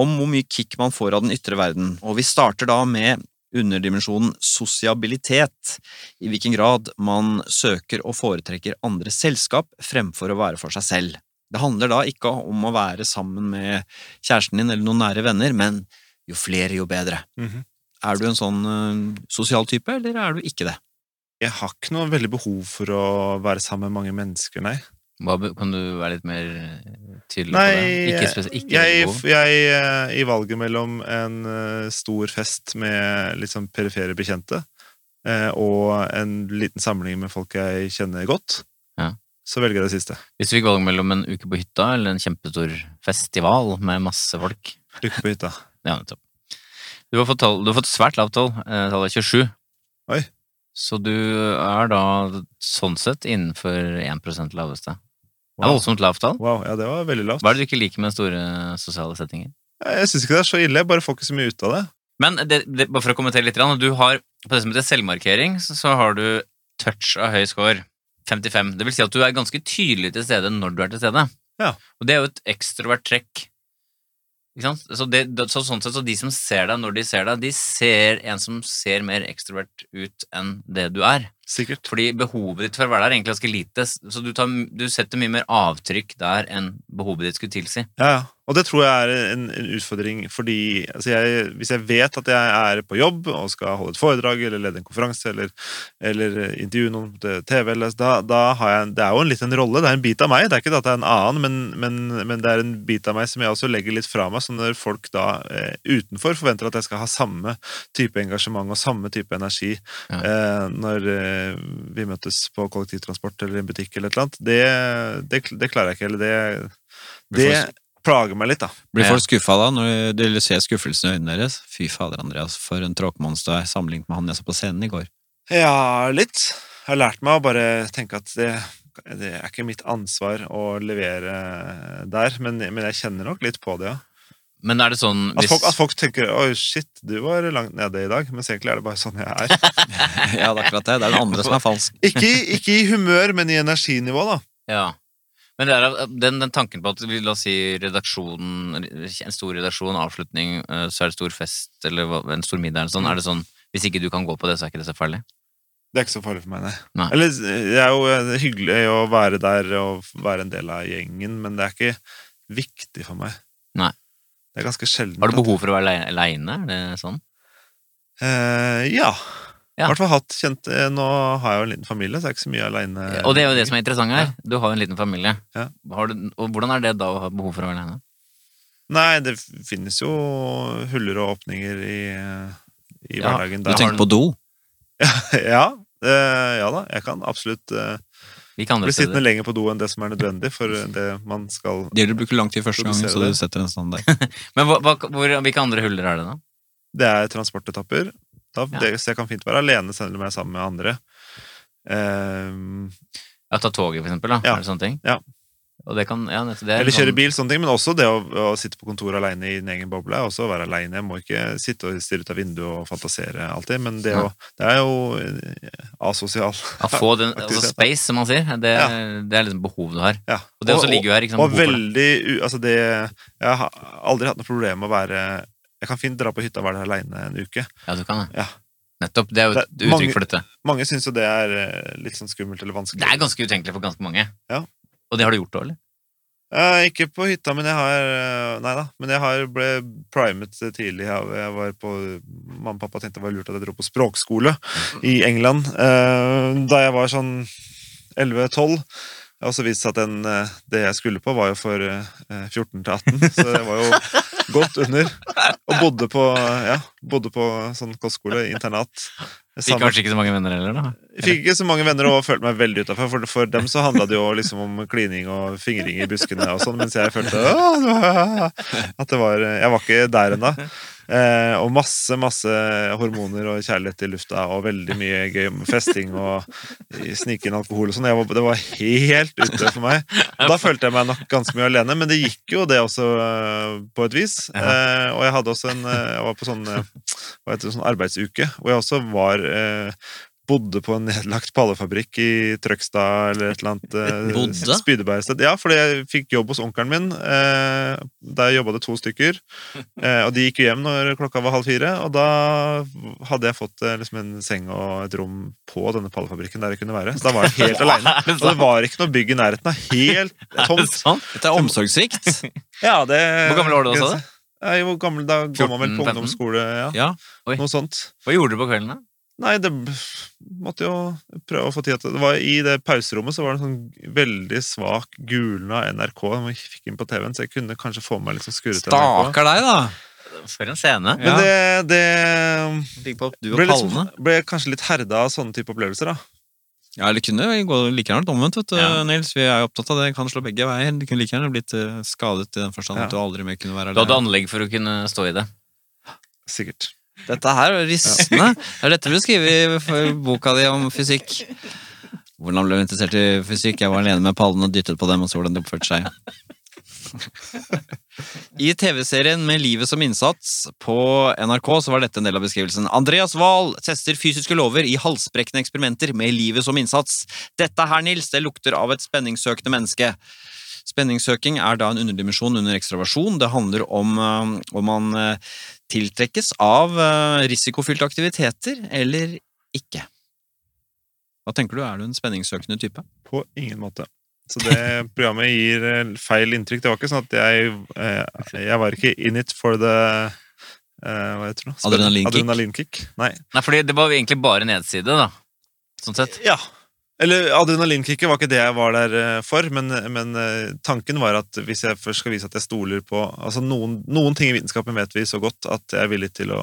om hvor mye kick man får av den ytre verden. Og vi starter da med underdimensjonen sosiabilitet, i hvilken grad man søker og foretrekker andres selskap fremfor å være for seg selv. Det handler da ikke om å være sammen med kjæresten din eller noen nære venner, men jo flere, jo bedre. Mhm. Er du en sånn eh, sosial type, eller er du ikke det? Jeg har ikke noe veldig behov for å være sammen med mange mennesker, nei. Hva, kan du være litt mer eh, tydelig Nei, på det? Ikke, spes ikke jeg, jeg, eh, I valget mellom en eh, stor fest med litt sånn perifere bekjente eh, og en liten samling med folk jeg kjenner godt, Ja. så velger jeg det siste. Hvis du fikk valg mellom en uke på hytta eller en kjempestor festival med masse folk Uke på hytta. Ja, nettopp. Du har fått, tall, du har fått svært lavt tall, Tallet tallet 27. Oi. Så du er da sånn sett innenfor 1 laveste. Det er Wow. voldsomt lavt tall. Wow, ja, det var veldig lavt. Hva er det du ikke liker med store sosiale settinger? Jeg syns ikke det er så ille, jeg bare får ikke så mye ut av det. Men det, det, bare for å kommentere litt, du har, på det som heter selvmarkering, så, så har du touch av høy score. 55. Det vil si at du er ganske tydelig til stede når du er til stede. Ja. Og det er jo et ekstrovert trekk. Så, det- så sånn sett, så de som ser deg når de ser deg, de ser en som ser mer ekstrovert ut enn det du er. Sikkert. Fordi behovet ditt for å være der er egentlig ganske lite, så du, tar, du setter mye mer avtrykk der enn behovet ditt skulle tilsi. Ja, ja. Og det tror jeg er en, en utfordring, fordi altså jeg, hvis jeg vet at jeg er på jobb og skal holde et foredrag eller lede en konferanse eller, eller intervjue noen på TV, eller, da, da har jeg Det er jo en liten rolle, det er en bit av meg. Det er ikke at det er en annen, men, men, men det er en bit av meg som jeg også legger litt fra meg. Så når folk da eh, utenfor forventer at jeg skal ha samme type engasjement og samme type energi Ja. eh, når eh, vi møtes på kollektivtransport eller i en butikk eller et eller annet, det, det, det klarer jeg ikke. Eller det, det plager meg litt, da. Blir folk skuffa da, når de ser skuffelsen i øynene deres? Fy fader, Andreas, for en tråkmonster sammenlignet med han jeg så på scenen i går. Ja, litt. Jeg har lært meg å bare tenke at det, det er ikke mitt ansvar å levere der, men, men jeg kjenner nok litt på det, ja. Men er det sånn At folk, at folk tenker 'oi, shit, du var langt nede i dag', mens egentlig er det bare sånn jeg er. ja, det er akkurat det. Det er den andre som er falsk. Ikke, ikke i humør, men i energinivå, da. Ja. Men det er, den, den tanken på at la oss si redaksjonen, en stor redaksjon, avslutning, eh, så er det stor fest eller en stor middag eller sånn, er det sånn hvis ikke du kan gå på det, så er ikke det så farlig? Det er ikke så farlig for meg, nei. Nei. Eller det er jo eh, hyggelig å være der og være en del av gjengen, men det er ikke viktig for meg. Nei. Det er ganske sjelden. Har du behov for å være alei- aleine? Er det sånn? Eh, ja. Ja. I hvert fall hatt kjent eh, Nå har jeg jo en liten familie, så jeg er ikke så mye aleine. Og det er jo det som er interessant her. Du har jo en liten familie. Ja. Har du, og hvordan er det da å ha behov for å være alene? Nei, det finnes jo huller og åpninger i, i Ja, hverdagen. Du Der. tenker på do? ja, eh, ja da. Jeg kan absolutt eh, Hvilke andre bli sittende lenger på do enn det som er nødvendig for det man skal Det gjelder å bruke lang tid første gang, så du setter en standard. Men hva, hvor, hvilke andre huller er det da? Det er transportetapper. Da, Ja. det, så jeg kan fint være alene selv om jeg er sammen med andre. Um, Ja, ta toget, for eksempel. Da. Ja. Er det sånne ting? Ja. Kan, ja, det er eller kjøre sånn- bil, sånne ting. Men også det å, å sitte på kontoret alene i din egen boble. Også være alene. Jeg må ikke sitte og stirre ut av vinduet og fantasere alltid. Men det, Ja. å, det er jo eh, asosial. Å få den, altså space, som man sier. Det, Ja. det er liksom behov du har. Og det også ligger jo her. Liksom. Og veldig Altså, det Jeg har aldri hatt noe problem med å være Jeg kan fint dra på hytta og være der aleine en uke. Ja, du kan det. Ja. Nettopp. Det er jo et uttrykk mange- for dette. Mange syns jo det er eh, litt sånn skummelt eller vanskelig. Det er ganske utenkelig for ganske mange. Ja. Og det har du gjort òg, eller? Eh, ikke på hytta, men jeg har eh, Nei da. Men jeg har ble primet tidlig. Jeg, var på Mamma og pappa tenkte det var lurt at jeg dro på språkskole i England eh, da jeg var sånn 11-12. Det har også vist seg at den, eh, det jeg skulle på, var jo for eh, 14 til 18, så det var jo godt under. Og bodde på, ja, bodde på sånn kostskole, internat. Fikk kanskje ikke så mange venner heller, da? fikk ikke så mange venner og følte meg veldig utafor. For, for dem så handla det jo liksom om klining og fingring i buskene og sånn, mens jeg følte «Åh, at det var Jeg var ikke der ennå. Eh, og masse, masse hormoner og kjærlighet i lufta, og veldig mye gøy med festing og snikende alkohol og sånn. Det var helt ute for meg. Og da følte jeg meg nok ganske mye alene, men det gikk jo det også eh, på et vis. Eh, og jeg hadde også en eh, Jeg var på sånn eh, hva heter det, sånn arbeidsuke, hvor jeg også var eh, bodde på en nedlagt pallefabrikk i Trøgstad eller et eller annet eh, Bodde? spydebergsted. Ja, fordi jeg fikk jobb hos onkelen min. Eh, der jobba det to stykker. Eh, og de gikk jo hjem når klokka var halv fire. Og da hadde jeg fått liksom en seng og et rom på denne pallefabrikken der jeg kunne være. Så da var jeg helt aleine. Og det var ikke noe bygg i nærheten. av Helt Er det tomt. sant? Dette er omsorgssvikt. Ja, det, Hvor gammel var du da, sa du? Hvor gammel, Da går man vel på ungdomsskole, ja. Ja. Noe sånt. Hva gjorde du på kvelden, da? Nei, det måtte jo prøve å få tid til det. var I det pauserommet så var det en sånn veldig svak gulna NRK som jeg fikk inn på TV-en, så jeg kunne kanskje få meg litt sånn skurrete NRK. Stakkar deg, da. For en scene. Men det, det på ble, liksom, ble kanskje litt herda av sånne type opplevelser, da. Ja, eller kunne gå like gjerne omvendt, vet du, Ja. Nils. Vi er jo opptatt av det. Kan slå begge veier. Du kunne like gjerne blitt eh, skadet i den forstand Ja. at du aldri mer kunne være Du hadde anlegg for å kunne stå i det. Sikkert. Dette her er rystende. Det er dette du skriver i boka di om fysikk. Hvordan ble du interessert i fysikk? Jeg var alene med pallene og dyttet på dem og så hvordan de oppførte seg. I TV-serien Med livet som innsats på NRK så var dette en del av beskrivelsen. Andreas Wahl tester fysiske lover i halsbrekkende eksperimenter med livet som innsats. Dette her, Nils, det lukter av et spenningssøkende menneske. Spenningssøking er da en underdimensjon under ekstraversjon. Det handler om eh, om man eh, tiltrekkes av eh, risikofylte aktiviteter eller ikke. Hva tenker du, er du en spenningssøkende type? På ingen måte. Så det programmet gir eh, feil inntrykk. Det var ikke sånn at jeg eh, Jeg var ikke in it for the eh, Hva heter det? Adrenalinkick? Adrenalin Nei. Nei, fordi det var egentlig bare nedside, da. Sånn sett. Ja. Eller adrenalinkicket var ikke det jeg var der eh, for, men, men eh, tanken var at hvis jeg først skal vise at jeg stoler på altså noen, noen ting i vitenskapen vet vi så godt at jeg er villig til å,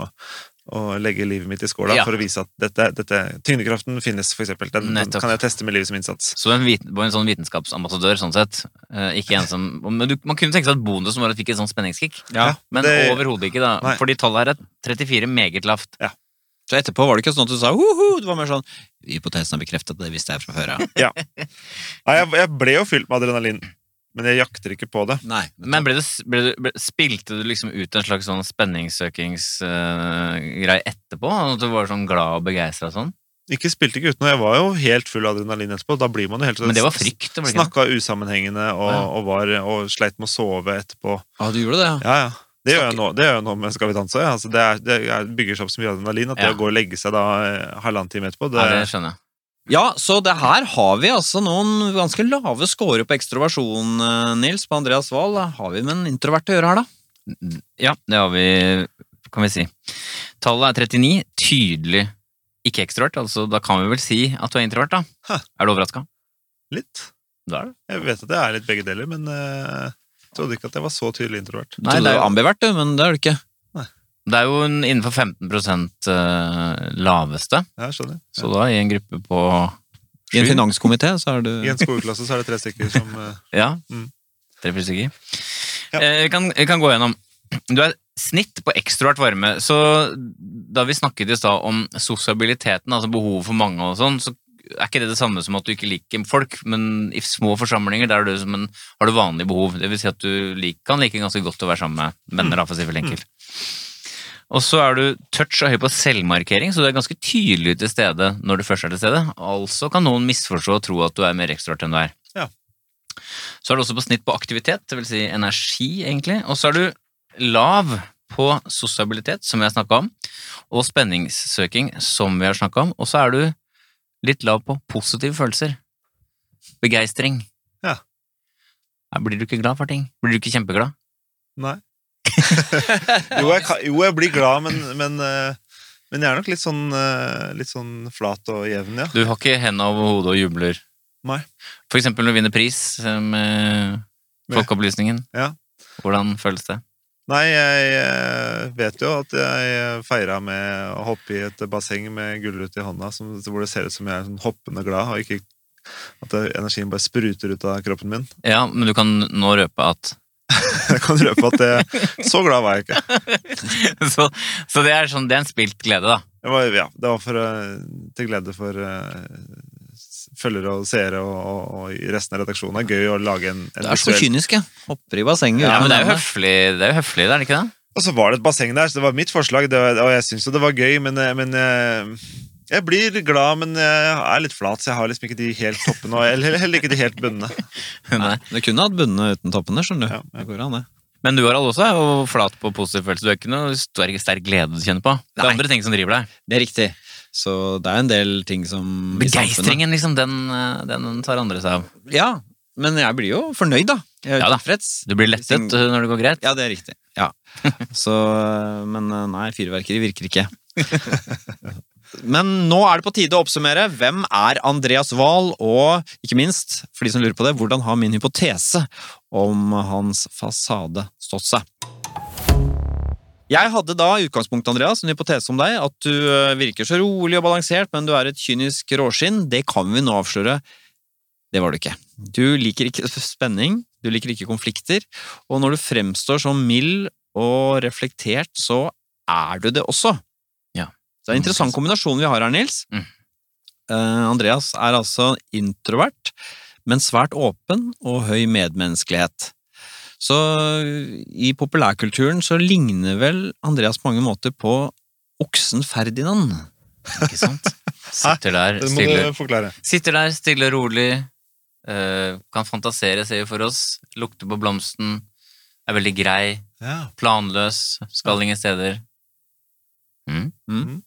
å legge livet mitt i skåla Ja. for å vise at dette, dette Tyngdekraften finnes, for eksempel. Den, den Nettopp. kan jeg teste med livet som innsats. Så en, viten, en sånn vitenskapsambassadør, sånn sett. Eh, ikke en som Men du, man kunne tenke seg at bonusen var at du fikk et sånn spenningskick. Ja. Men overhodet ikke, da. Nei. Fordi tallet her er 34 meget lavt. Så etterpå var det ikke sånn at du sa «Hoho», det var mer sånn Hypotesen er bekreftet, det visste jeg fra før av. Nei, jeg, jeg ble jo fylt med adrenalin, men jeg jakter ikke på det. Nei. Men ble det, ble det, ble, spilte du liksom ut en slags sånn spenningssøkingsgreie etterpå? At du var sånn glad og begeistra sånn? Ikke spilte ikke uten, jeg var jo helt full av adrenalin etterpå. Da blir man jo helt Men det var frykt? Det ble? Snakka usammenhengende og, Ja. og, var, og sleit med å sove etterpå. Ja, du gjorde det, ja. Ja, ja. Det gjør jeg nå, det gjør jeg nå med Skal vi danse. Altså, det, er, det er, bygger seg opp så mye adrenalin at det å gå og legge seg da eh, halvannen time etterpå det, Ja, det skjønner jeg. Ja, så det her har vi altså noen ganske lave scorer på ekstroversjon, eh, Nils, på Andreas Wahl. Har vi med en introvert å gjøre her, da? Ja, det har vi, kan vi si. Tallet er 39. Tydelig ikke ekstrovert. Altså, da kan vi vel si at du er introvert, da. Hæ. Er du overraska? litt. Da er det. Jeg vet at det er litt begge deler, men jeg trodde ikke at jeg var så tydelig introvert. Nei, det er jo- ambivert, du, men det er du ikke. Det er jo en, innenfor 15 eh, laveste, Ja, jeg skjønner. så da i en gruppe på I en finanskomité så er du I en skoleklasse så er det tre stykker som eh, Ja. Mm. Tre-fire stykker. Ja. Eh, vi, kan, vi kan gå gjennom. Du er snitt på ekstrovert varme, så da vi snakket i stad om sosiabiliteten, altså behovet for mange og sånn, så er ikke det det samme som at du ikke liker folk, men i små forsamlinger der er du som en, har du vanlige behov. Det vil si at du lik, kan like ganske godt å være sammen med venner, for å si det enkelt. Og så er du touch og høy på selvmarkering, så du er ganske tydelig til stede når du først er til stede. Altså kan noen misforstå og tro at du er mer ekstrovert enn du er. Ja. Så er du også på snitt på aktivitet, det vil si energi, egentlig. Og så er du lav på sosialitet, som vi har snakka om, og spenningssøking, som vi har snakka om. Og så er du litt lav på positive følelser. Begeistring. Ja. Ja, Blir du ikke glad for ting? Blir du ikke kjempeglad? Nei. jo, jeg, kan- jo, jeg blir glad, men, men, eh, men jeg er nok litt sånn, eh, litt sånn flat og jevn, ja. Du har ikke hendene over hodet og jubler? Nei. For eksempel når du vinner pris eh, med Folkeopplysningen. Ja. Hvordan føles det? Nei, jeg eh, vet jo at jeg feira med å hoppe i et basseng med gulrot i hånda, som, hvor det ser ut som jeg er sånn hoppende glad, og ikke at energien bare spruter ut av kroppen min. Ja, men du kan nå røpe at Jeg kan røpe at det, så glad var jeg ikke. så, så det er sånn, det er en spilt glede, da. Det var, ja, det var for, eh, til glede for eh, følgere og seere og, og, og resten av redaksjonen. Det er gøy å lage en, en Det er så visuell- kynisk, ja. Hopper i bassenget. Ja, men det er jo høflig, det er jo høflig, det er det ikke det? Og så var det et basseng der, så det var mitt forslag, det var, og jeg syns jo det var gøy, men, men eh, jeg blir glad, men jeg er litt flat, så jeg har liksom ikke de helt toppene, og heller, heller ikke de helt bunnene. Nei. Du kunne hatt bunnene uten toppene, skjønner du. Ja, ja. Det går an, det. Men du Harald også er jo flat på positiv følelse. Du er ikke noe sterk glede du kjenner på. Det er Nei. andre ting som driver deg. Det er riktig. Så det er en del ting som Begeistringen, liksom, den, eh, den tar andre seg av. Ja, men jeg blir jo fornøyd, da. Jeg er Ja da. tilfreds. Du blir lettet eh, når det går greit. Ja, det er riktig. Ja. Så, men eh, nei, fyrverkeri virker ikke. Men nå er det på tide å oppsummere. Hvem er Andreas Wahl, og ikke minst, for de som lurer på det, hvordan har min hypotese om hans fasade stått seg? Jeg hadde da i utgangspunktet, Andreas, en hypotese om deg, at du eh, virker så rolig og balansert, men du er et kynisk råskinn. Det kan vi nå avsløre. Det var du ikke. Du liker ikke spenning, du liker ikke konflikter, og når du fremstår som mild og reflektert, så er du det også. Ja. Så det er en interessant kombinasjon vi har her, Nils. Mm. Eh, Andreas er altså introvert, men svært åpen og høy medmenneskelighet. Så i populærkulturen så ligner vel Andreas på mange måter på oksen Ferdinand. Ikke sant? Sitter der stiller stille, sitter der stille og rolig, eh, kan fantasere, ser vi for oss, lukter på blomsten, er veldig grei, planløs, skal ingen steder. Mm. Mm.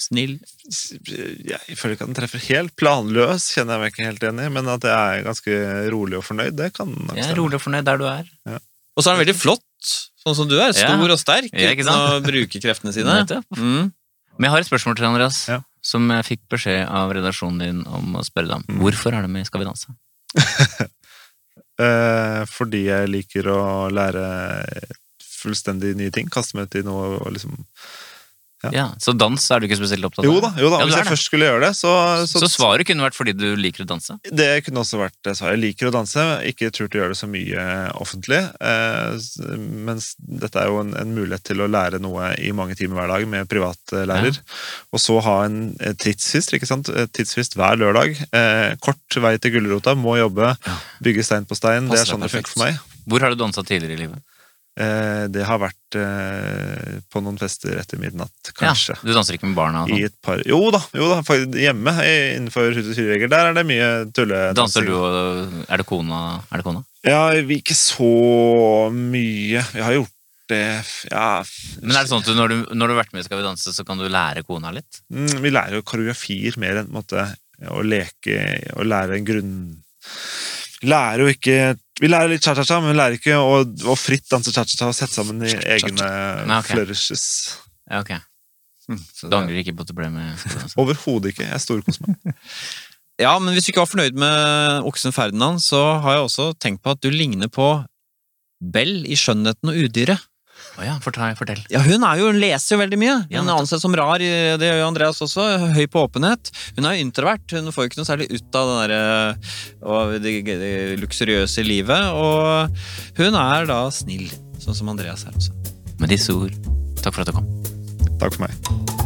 Snill. Jeg føler ikke at den treffer helt. Planløs kjenner jeg meg ikke helt enig i, men at jeg er ganske rolig og fornøyd, det kan nok Jeg er rolig og fornøyd der du er. Og så er han veldig flott, sånn som du er. Stor Ja. og sterk Ja, ikke uten å bruke kreftene sine. Mm. Men jeg har et spørsmål til deg, Andreas. Ja. Som jeg fikk beskjed av redaksjonen din om å spørre deg om. Mm. Hvorfor er du med i Skal vi danse? Eh, fordi jeg liker å lære fullstendig nye ting. Kaste meg ut i noe og liksom Ja. Ja, Så dans er du ikke spesielt opptatt av? Jo da, jo da Ja, hvis jeg det. først skulle gjøre det, så, så, Så svaret kunne vært fordi du liker å danse? Det kunne også vært svaret. Jeg liker å danse, ikke turt å gjøre det så mye offentlig. Eh, mens dette er jo en, en mulighet til å lære noe i mange timer hver dag med privatlærer. Og så ha en tidsfrist, ikke sant? Tidsfrist hver lørdag. Eh, kort vei til gulrota, må jobbe, bygge stein på stein. Det er sånn det funker for meg. Hvor har du dansa tidligere i livet? Eh, det har vært eh, på noen fester etter midnatt, kanskje. Ja, du danser ikke med barna? I sånn? et par Jo da, jo da hjemme innenfor husets og hyreregler. Der er det mye tulledansing. Danser du og Er det kona? Er det kona? Ja, vi ikke så mye. Vi har gjort det Ja Men er det sånn at du, når, du, når du har vært med i Skal vi danse, så kan du lære kona litt? Mm, Vi lærer jo koreografier mer enn en måte, å leke og lære en grunn Lærer jo ikke Vi lærer litt cha-cha-cha, men vi lærer ikke å, å fritt danse cha-cha-cha og sette sammen i egne Nei, okay. flourishes. Ja, ok. Så Du angrer ikke på at du ble med? danse? Overhodet ikke. Jeg storkoser meg. Ja, men hvis du ikke var fornøyd med oksen Ferdinand, så har jeg også tenkt på at du ligner på Bell i Skjønnheten og udyret. Å ja, fortell. fortell. Ja, hun er jo, hun leser jo veldig mye. Hun anses som rar, det gjør jo Andreas også. Høy på åpenhet. Hun er jo introvert. Hun får jo ikke noe særlig ut av det der, og det, det luksuriøse livet. Og hun er da snill, sånn som Andreas er også. Med disse ord, takk for at du kom. Takk for meg.